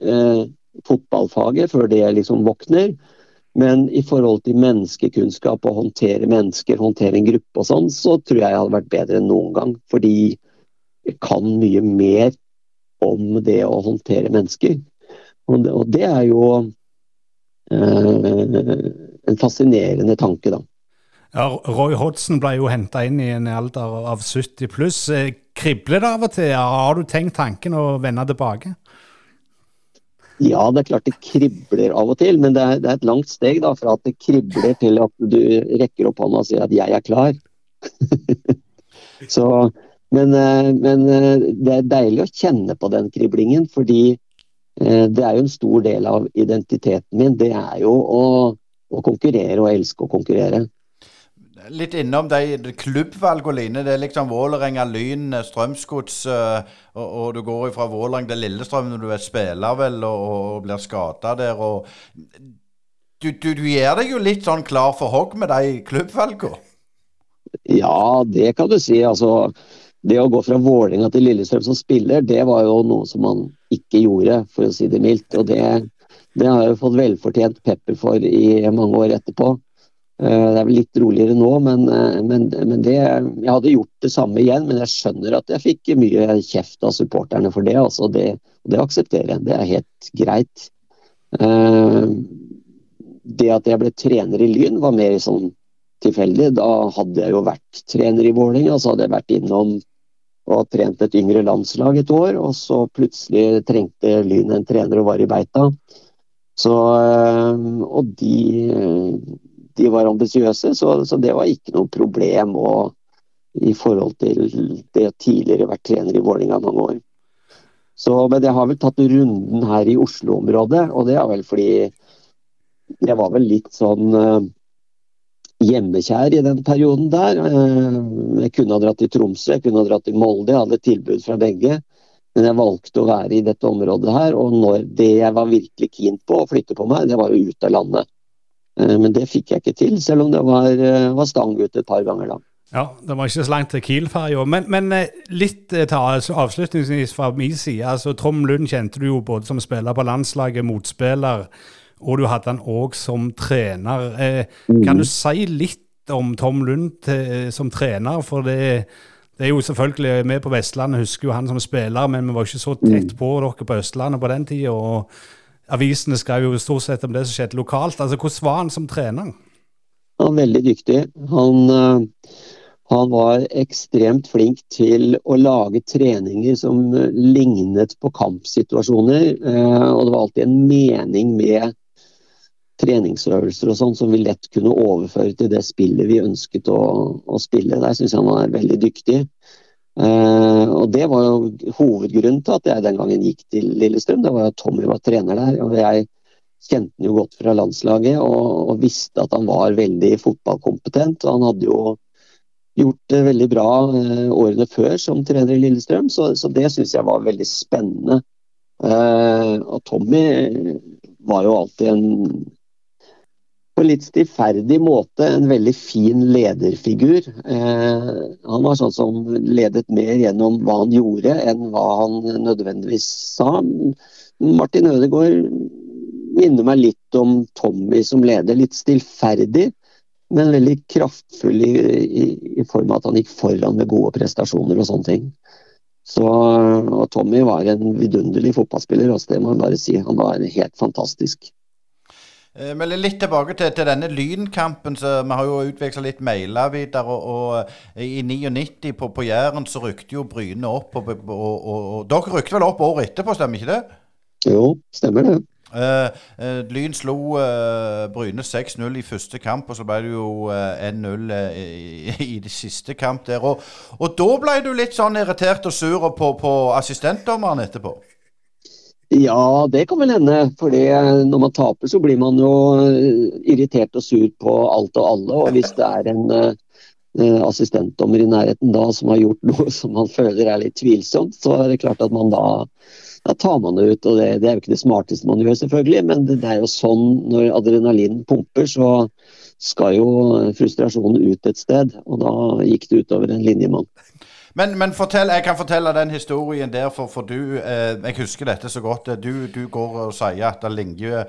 eh, fotballfaget før det liksom våkner. Men i forhold til menneskekunnskap og håndtere mennesker, håndtere en gruppe og sånn, så tror jeg jeg hadde vært bedre enn noen gang. Fordi jeg kan mye mer om det å håndtere mennesker. Og det, og det er jo eh, en fascinerende tanke, da. Ja, Roy Hodgson ble jo henta inn i en alder av 70 pluss. Eh, kribler det av og til? Har du tenkt tanken å vende tilbake? Ja, det er klart det kribler av og til, men det er, det er et langt steg da, fra at det kribler til at du rekker opp hånda og sier at 'jeg er klar'. så Men, eh, men eh, det er deilig å kjenne på den kriblingen, fordi eh, det er jo en stor del av identiteten min. Det er jo å, å konkurrere og elske å konkurrere. Litt innom de klubbvalgene, Line. Det er liksom Vålerenga, Lyn, Strømsgods, og, og, du går fra Vålerenga til Lillestrøm når du er spiller, vel, og, og blir skada der. og du, du, du, gjør deg jo litt sånn klar for hogg med de klubbvalgene? Ja, det kan du si. Altså, det å gå fra Vålerenga til Lillestrøm som spiller, det var jo noe som man ikke gjorde, for å si det mildt. Og det, det har jeg jo fått velfortjent pepper for i mange år etterpå. Eh, det er vel litt roligere nå, men, eh, men, men det, jeg hadde gjort det samme igjen. Men jeg skjønner at jeg fikk mye kjeft av supporterne for det. Altså det, det aksepterer jeg. Det er helt greit. Eh, det at jeg ble trener i Lyn, var mer sånn tilfeldig. Da hadde jeg jo vært trener i Vålerenga, så hadde jeg vært innom og trent et yngre landslag et år. Og så plutselig trengte Lyn en trener og var i beita. Så, og de, de var ambisiøse, så, så, det var ikke noe problem å, i forhold til det å tidligere vært trener i Vålerenga mange år. Så, men jeg har vel tatt runden her i Oslo-området, og det er vel fordi jeg var vel litt sånn uh, hjemmekjær i den perioden der. Uh, jeg kunne ha dratt til Tromsø, jeg kunne ha dratt til Molde, jeg hadde tilbud fra begge. Men jeg valgte å være i dette området her, og når det jeg var virkelig keen på å flytte på meg, det var jo ut av landet. Eh, men det fikk jeg ikke til, selv om det var, eh, var stang ut et par ganger da. Ja, det var ikke så langt til Kiel-ferja. Men, men, litt til avslutningsvis fra min side. altså Trom Lund kjente du jo både som spiller på landslaget, motspiller og du hadde han òg som trener. Eh, mm. Kan du si litt om Tom Lund til, eh, som trener? For det, det, er jo selvfølgelig Vi på Vestlandet husker jo han som spiller, men vi var ikke så tett mm. på dere på Østlandet på den tida. Avisene skrev jo stort sett om det som skjedde lokalt. Altså, Hvordan var han som trener? Han var veldig dyktig. Han, eh, han var ekstremt flink til å lage treninger som lignet på kampsituasjoner. Og det var alltid en mening med treningsøvelser og sånn som vi lett kunne overføre til det spillet vi ønsket å, å spille. Der syns jeg han var veldig dyktig. Uh, og Det var jo hovedgrunnen til at jeg den gangen gikk til Lillestrøm. Det var at Tommy var trener der. og Jeg kjente han jo godt fra landslaget og, og visste at han var veldig fotballkompetent. og Han hadde jo gjort det veldig bra uh, årene før som trener i Lillestrøm, så, så det syns jeg var veldig spennende. Uh, og Tommy var jo alltid en på litt stillferdig måte en veldig fin lederfigur. Eh, han var sånn som ledet mer gjennom hva han gjorde, enn hva han nødvendigvis sa. Martin Ødegaard minner meg litt om Tommy som leder. Litt stillferdig, men veldig kraftfull i, i, i form av at han gikk foran med gode prestasjoner og sånne ting. Så, og Tommy var en vidunderlig fotballspiller, også, det må jeg bare si. Han var helt fantastisk. Eh, men litt tilbake til, til denne Lynkampen. så Vi har jo utveksla litt mailer videre. Og, og, eh, I 99 på, på Jæren så rykte jo Bryne opp. Og, og, og, Dere rykte vel opp året etterpå, stemmer ikke det? Jo, stemmer det. Uh, uh, Lyn slo uh, Bryne 6-0 i første kamp, og så ble det jo 1-0 i, i det siste kamp der. Og, og da ble du litt sånn irritert og sur på, på assistentdommeren etterpå? Ja, det kan vel hende. For når man taper, så blir man jo eh, irritert og sur på alt og alle. Og hvis det er en uh, assistentdommer i nærheten da som har gjort noe som man føler er litt tvilsomt, så er det klart at man da da tar man det ut. og det, det, er jo ikke det smarteste man gjør, selvfølgelig, men det, det er jo sånn når adrenalin pumper, så skal jo frustrasjonen ut et sted. Og da gikk det utover en linjemann. Men, men fortell, jeg kan fortelle den historien der, for, for du eh, Jeg husker dette så godt. Du, du går og sier at ligger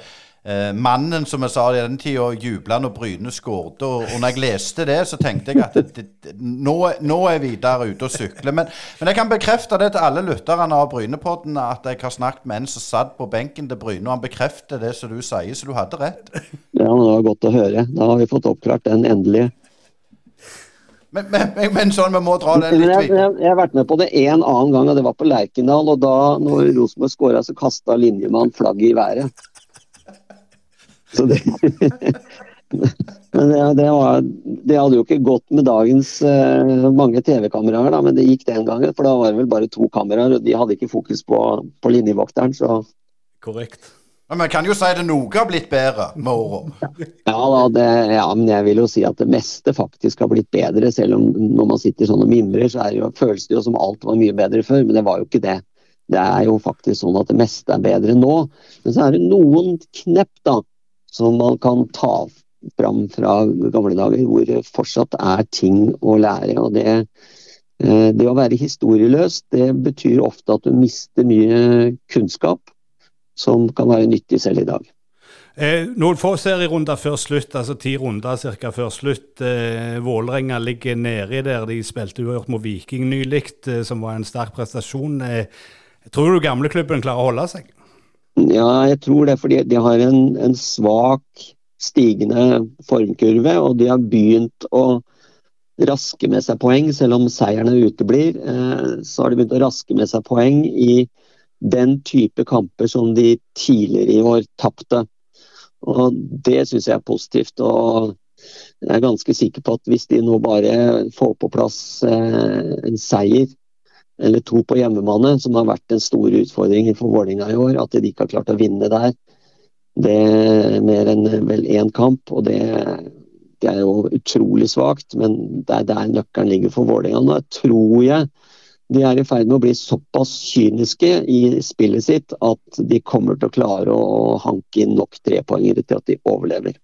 eh, mannen, som jeg sa i den tida, jubla når Bryne skåret. Og, og når jeg leste det, så tenkte jeg at det, det, nå, nå, er Vidar ute og sykler. Men, men, jeg kan bekrefte det til alle lytterne av Brynepodden, at jeg har snakket med en som satt på benken til Bryne, og han bekrefter det som du sier, så du hadde rett. Ja, det var godt å høre. Da har vi fått oppklart den endelig. Men, men, men, sånn, vi må dra den litt jeg, jeg, jeg, har vært med på det en annen gang, og det var på Lerkendal. Og da når Rosenborg skåra, så kasta linjemann flagget i været. Så det Men det, det, var, det, hadde jo ikke gått med dagens uh, mange TV-kameraer, men det gikk den gangen. For da var det vel bare to kameraer, og de hadde ikke fokus på, på linjevokteren. så... Korrekt. Men man kan jo si det noe har blitt bedre med åra. Ja, ja, men jeg vil jo si at det meste faktisk har blitt bedre. Selv om når man sitter sånn og mimrer, så jo, føles det jo som alt var mye bedre før. Men det var jo ikke det. Det er jo faktisk sånn at det meste er bedre nå. Men så er det noen knepp da, som man kan ta fram fra gamle dager, hvor det fortsatt er ting å lære. og det eh, det å være historieløs det betyr ofte at du mister mye kunnskap som kan være nyttig selv i dag. Eh, noen få serierunder før slutt, altså ti runder ca. før slutt. Eh, Vålerenga ligger nedi der. De spilte uavgjort mot Viking nylig, eh, som var en sterk prestasjon. Eh, tror du gamleklubben klarer å holde seg? Ja, jeg tror det. Fordi de har en, en svak stigende formkurve, og de har begynt å raske med seg poeng, selv om seierne uteblir. Eh, så har de begynt å raske med seg poeng i den type kamper som de tidligere i år tapte. Og Det syns jeg er positivt. og Jeg er ganske sikker på at hvis de nå bare får på plass eh, en seier eller to på hjemmebane, som har vært en stor utfordring for Vålerenga i år, at de ikke har klart å vinne der, det er mer enn vel én kamp. og det, det er jo utrolig svakt, men det er der nøkkelen ligger for Vålerenga. Nå tror jeg de er i ferd med å bli såpass kyniske i spillet sitt at de kommer til å klare å hanke inn nok trepoengere til at de overlever.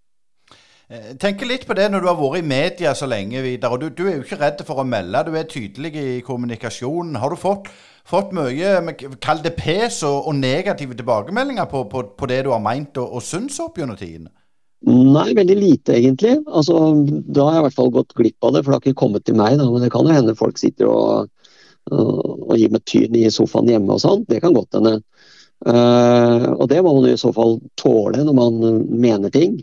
Eh, tenker litt på det når du har vært i media så lenge, Vidar. og du, du, er jo ikke redd for å melde, du er tydelig i kommunikasjonen. Har du fått, fått mye kall det pes og, og, negative tilbakemeldinger på, på, på, det du har meint og, og syns opp gjennom tidene? Nei, veldig lite egentlig. Altså, da har jeg i hvert fall gått glipp av det, for det har ikke kommet til meg. Da. Men det kan jo hende folk sitter og og gi meg tyn i sofaen hjemme og sånn. Det kan godt hende. Uh, og det må man i så fall tåle når man mener ting.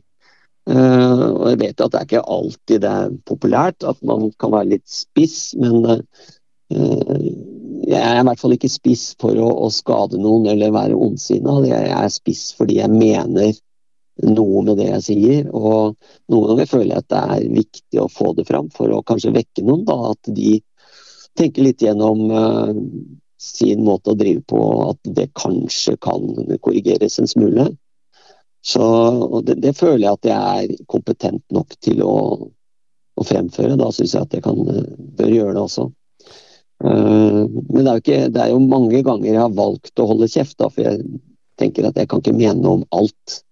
Uh, og jeg vet at det er ikke alltid det er populært, at man kan være litt spiss, men uh, jeg er i hvert fall ikke spiss for å, å skade noen eller være ondsinna. Jeg er spiss fordi jeg mener noe med det jeg sier. Og noen ganger føler jeg at det er viktig å få det fram for å kanskje vekke noen. da, At de tenke litt gjennom uh, sin måte å drive på, at det kanskje kan korrigeres en smule. Så det, det, føler jeg at jeg er kompetent nok til å, å fremføre. Da syns jeg at jeg kan, bør gjøre det også. Uh, men det er, ikke, det er, jo mange ganger jeg har valgt å holde kjeft, da, for jeg tenker at jeg kan ikke mene om alt.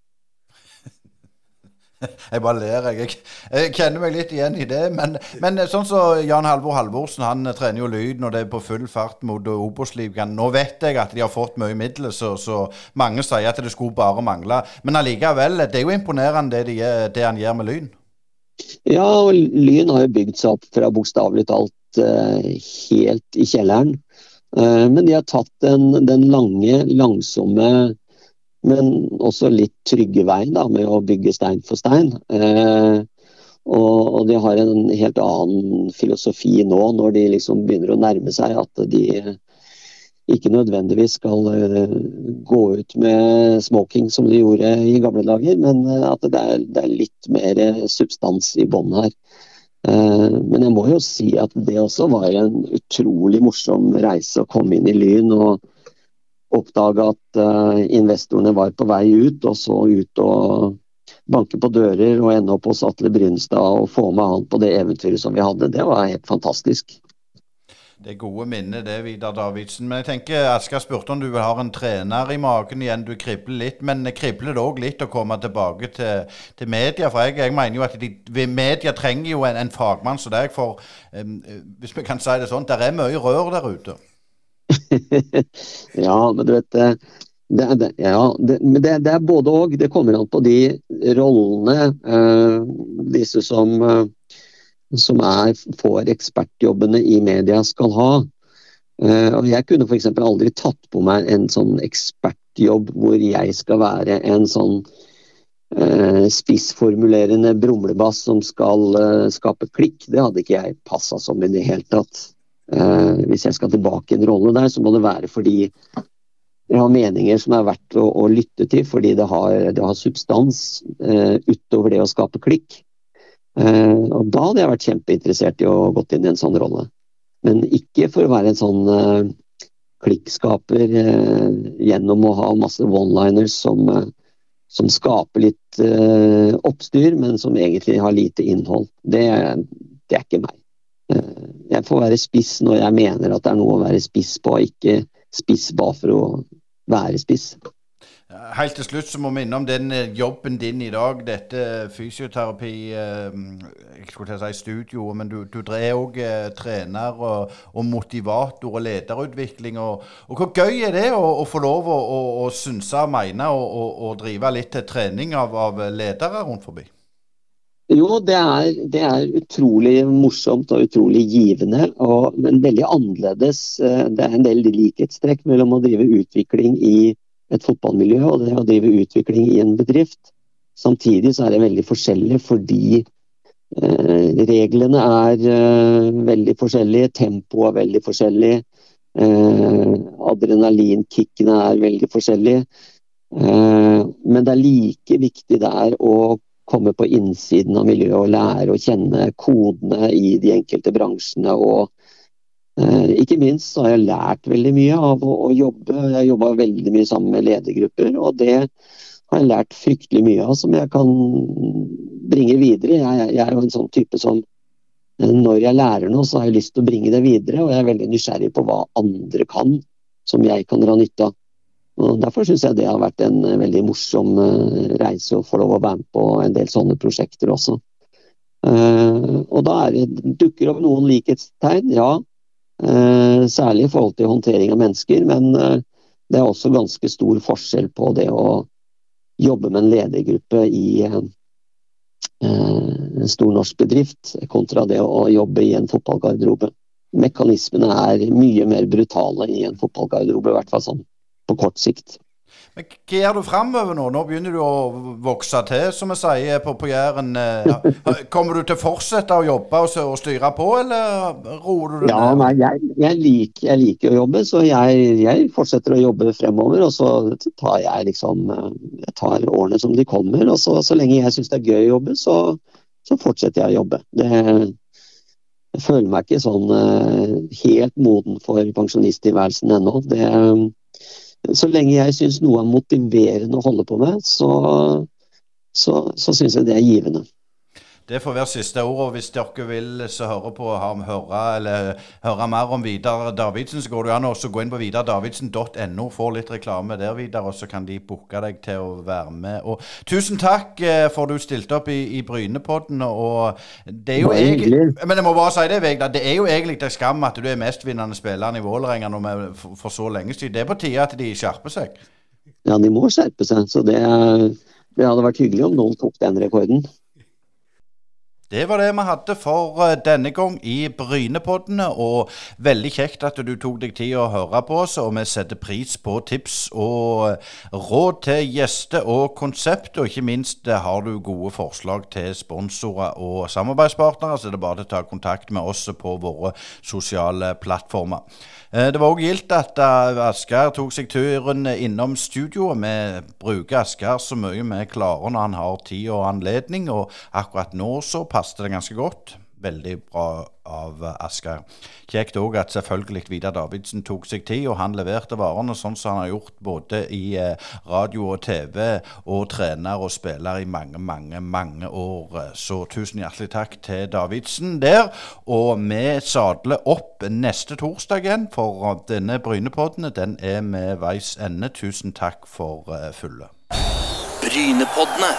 Jeg bare ler, jeg. Jeg kjenner meg litt igjen i det. Men, men sånn som så Jan Halvor Halvorsen, han trener jo lyd når det er på full fart mot Obos-ligaen. Nå vet jeg at de har fått mye midler, så, så, mange sier at det skulle bare mangle. Men allikevel, det er jo imponerende det, de, det han gjør med Lyn. Ja, og Lyn har jo bygd seg opp fra bokstavelig talt uh, helt i kjelleren. Men de har tatt den, den lange, langsomme men også litt trygge veien da, med å bygge stein for stein. Eh, og, og, de har en helt annen filosofi nå, når de liksom begynner å nærme seg at de ikke nødvendigvis skal uh, gå ut med smoking som de gjorde i gamle dager, men uh, at det er, det er, litt mer substans i bånn her. Men jeg må jo si at det også var en utrolig morsom reise å komme inn i Lyn. og oppdage at uh, investorene var på vei ut, og så ut og banke på dører og ende opp hos Atle Brynstad og få med han på det eventyret som vi hadde. Det var helt fantastisk. Det er gode minner det, Vidar Davidsen. Men jeg tenker, Asker spurte om du har en trener i magen igjen. Du kribler litt. Men kribler det òg litt å komme tilbake til, til media? For jeg, jeg, mener jo at de, media trenger jo en, en fagmann som deg. For um, hvis vi kan si det sånn, det er mye rør der ute. ja, men du vet det, det, ja, det, det, det er både òg. Det kommer an på de rollene uh, disse som, uh, som er, får ekspertjobbene i media, skal ha. Uh, Jeg kunne f.eks. aldri tatt på meg en sånn ekspertjobb hvor jeg skal være en sånn spissformulerende brumlebass som skal skape klikk. Det hadde ikke jeg passa som i det hele tatt. Eh, hvis jeg skal tilbake i en rolle der, så må det være fordi jeg har meninger som er verdt å, å lytte til, fordi det har, det har substans uh, utover det å skape klikk. Uh, og Da hadde jeg vært kjempeinteressert i å gått inn i en sånn rolle. Men ikke for å være en sånn klikkskaper gjennom å ha masse one-liners som, som, skaper litt oppstyr, men som egentlig har lite innhold. Det, det er ikke meg. Jeg får være spiss når jeg mener at det er noe å være spiss på, ikke spiss bare for å være spiss. Helt til slutt så må vi innom den eh, jobben din i dag. Dette fysioterapi eh, Jeg skulle si studio, men du, du er òg eh, trener og, og, motivator og lederutvikling. Og, og, hvor gøy er det å, å få lov å, å, å synse og mene og, drive litt til trening av, av ledere rundt forbi? Jo, det er, det er, utrolig morsomt og utrolig givende, og, men veldig annerledes. Eh, det er en del likhetstrekk mellom å drive utvikling i et fotballmiljø og det å drive utvikling i en bedrift. Samtidig så er det veldig forskjellig fordi eh, reglene er eh, veldig forskjellige, tempoet er veldig forskjellig, eh, adrenalinkickene er veldig forskjellige. Eh, men det er like viktig der å komme på innsiden av miljøet og lære å kjenne kodene i de enkelte bransjene. og eh, Ikke minst så har jeg lært veldig mye av å, å jobbe. Jeg har jobba veldig mye sammen med ledergrupper, og det har jeg lært fryktelig mye av som jeg kan bringe videre. Jeg, jeg er jo en sånn type som eh, når jeg lærer noe, så har jeg lyst til å bringe det videre, og jeg er veldig nysgjerrig på hva andre kan, som jeg kan dra nytte av. Og Derfor syns jeg det har vært en eh, veldig morsom eh, reise å få lov å være med på en del sånne prosjekter også. Eh, og da det, dukker opp noen likhetstegn, ja. Særlig i forhold til håndtering av mennesker, men det er også ganske stor forskjell på det å jobbe med en ledergruppe i en stor norsk bedrift kontra det å jobbe i en fotballgarderobe. Mekanismene er mye mer brutale i en fotballgarderobe, i hvert fall sånn på kort sikt. Men Hva gjør du framover nå? Nå begynner du å vokse til, som vi sier på, på Jæren. Eh, kommer du til å fortsette å jobbe og, og styre på, eller roer du det ja, Nei, jeg, jeg, liker, jeg, liker, å jobbe, så jeg, jeg, fortsetter å jobbe fremover. Og så tar jeg liksom Jeg tar årene som de kommer. Og så, så lenge jeg syns det er gøy å jobbe, så, så fortsetter jeg å jobbe. Det, jeg føler meg ikke sånn eh, helt moden for pensjonisttilværelsen ennå. Det så lenge jeg syns noe er motiverende å holde på med, så, så, så syns jeg det er givende. Det får være siste ord. og Hvis dere vil så høre på høre, eller høre mer om Vidar Davidsen, så går det an å gå inn på vidardavidsen.no. Få litt reklame der, Vidar, og så kan de booke deg til å være med. Og tusen takk eh, for du stilte opp i, i Brynepodden. Og det er jo egentlig Men jeg må bare si det, Vegla. Det er jo egentlig en skam at du er mestvinnende spilleren i Vålerenga for så lenge siden. Det er på tide at de skjerper seg. Ja, de må skjerpe seg. Så det, det hadde vært hyggelig om noen tok den rekorden. Det var det vi hadde for eh, denne gang i Brynepoddene. Og veldig kjekt at du tok deg tid å høre på oss, og vi setter pris på tips og eh, råd til gjester og konsept. Og ikke minst eh, har du gode forslag til sponsorer og samarbeidspartnere, så det er bare å ta kontakt med oss på våre sosiale plattformer. Det var òg gildt at Asgeir tok seg turen innom studioet. Vi bruker Asgeir så mye vi klarer når han har tid og anledning, og akkurat nå så passet det ganske godt. Veldig bra av Asker. Kjekt òg at selvfølgelig Vidar Davidsen tok seg tid, og han leverte varene sånn som han har gjort både i eh, radio og TV, og trener og spiller i mange, mange, mange år. Så tusen hjertelig takk til Davidsen der. Og vi sadler opp neste torsdag igjen, for denne Brynepodden den er med veis ende. Tusen takk for uh, fulle. Brynepoddene.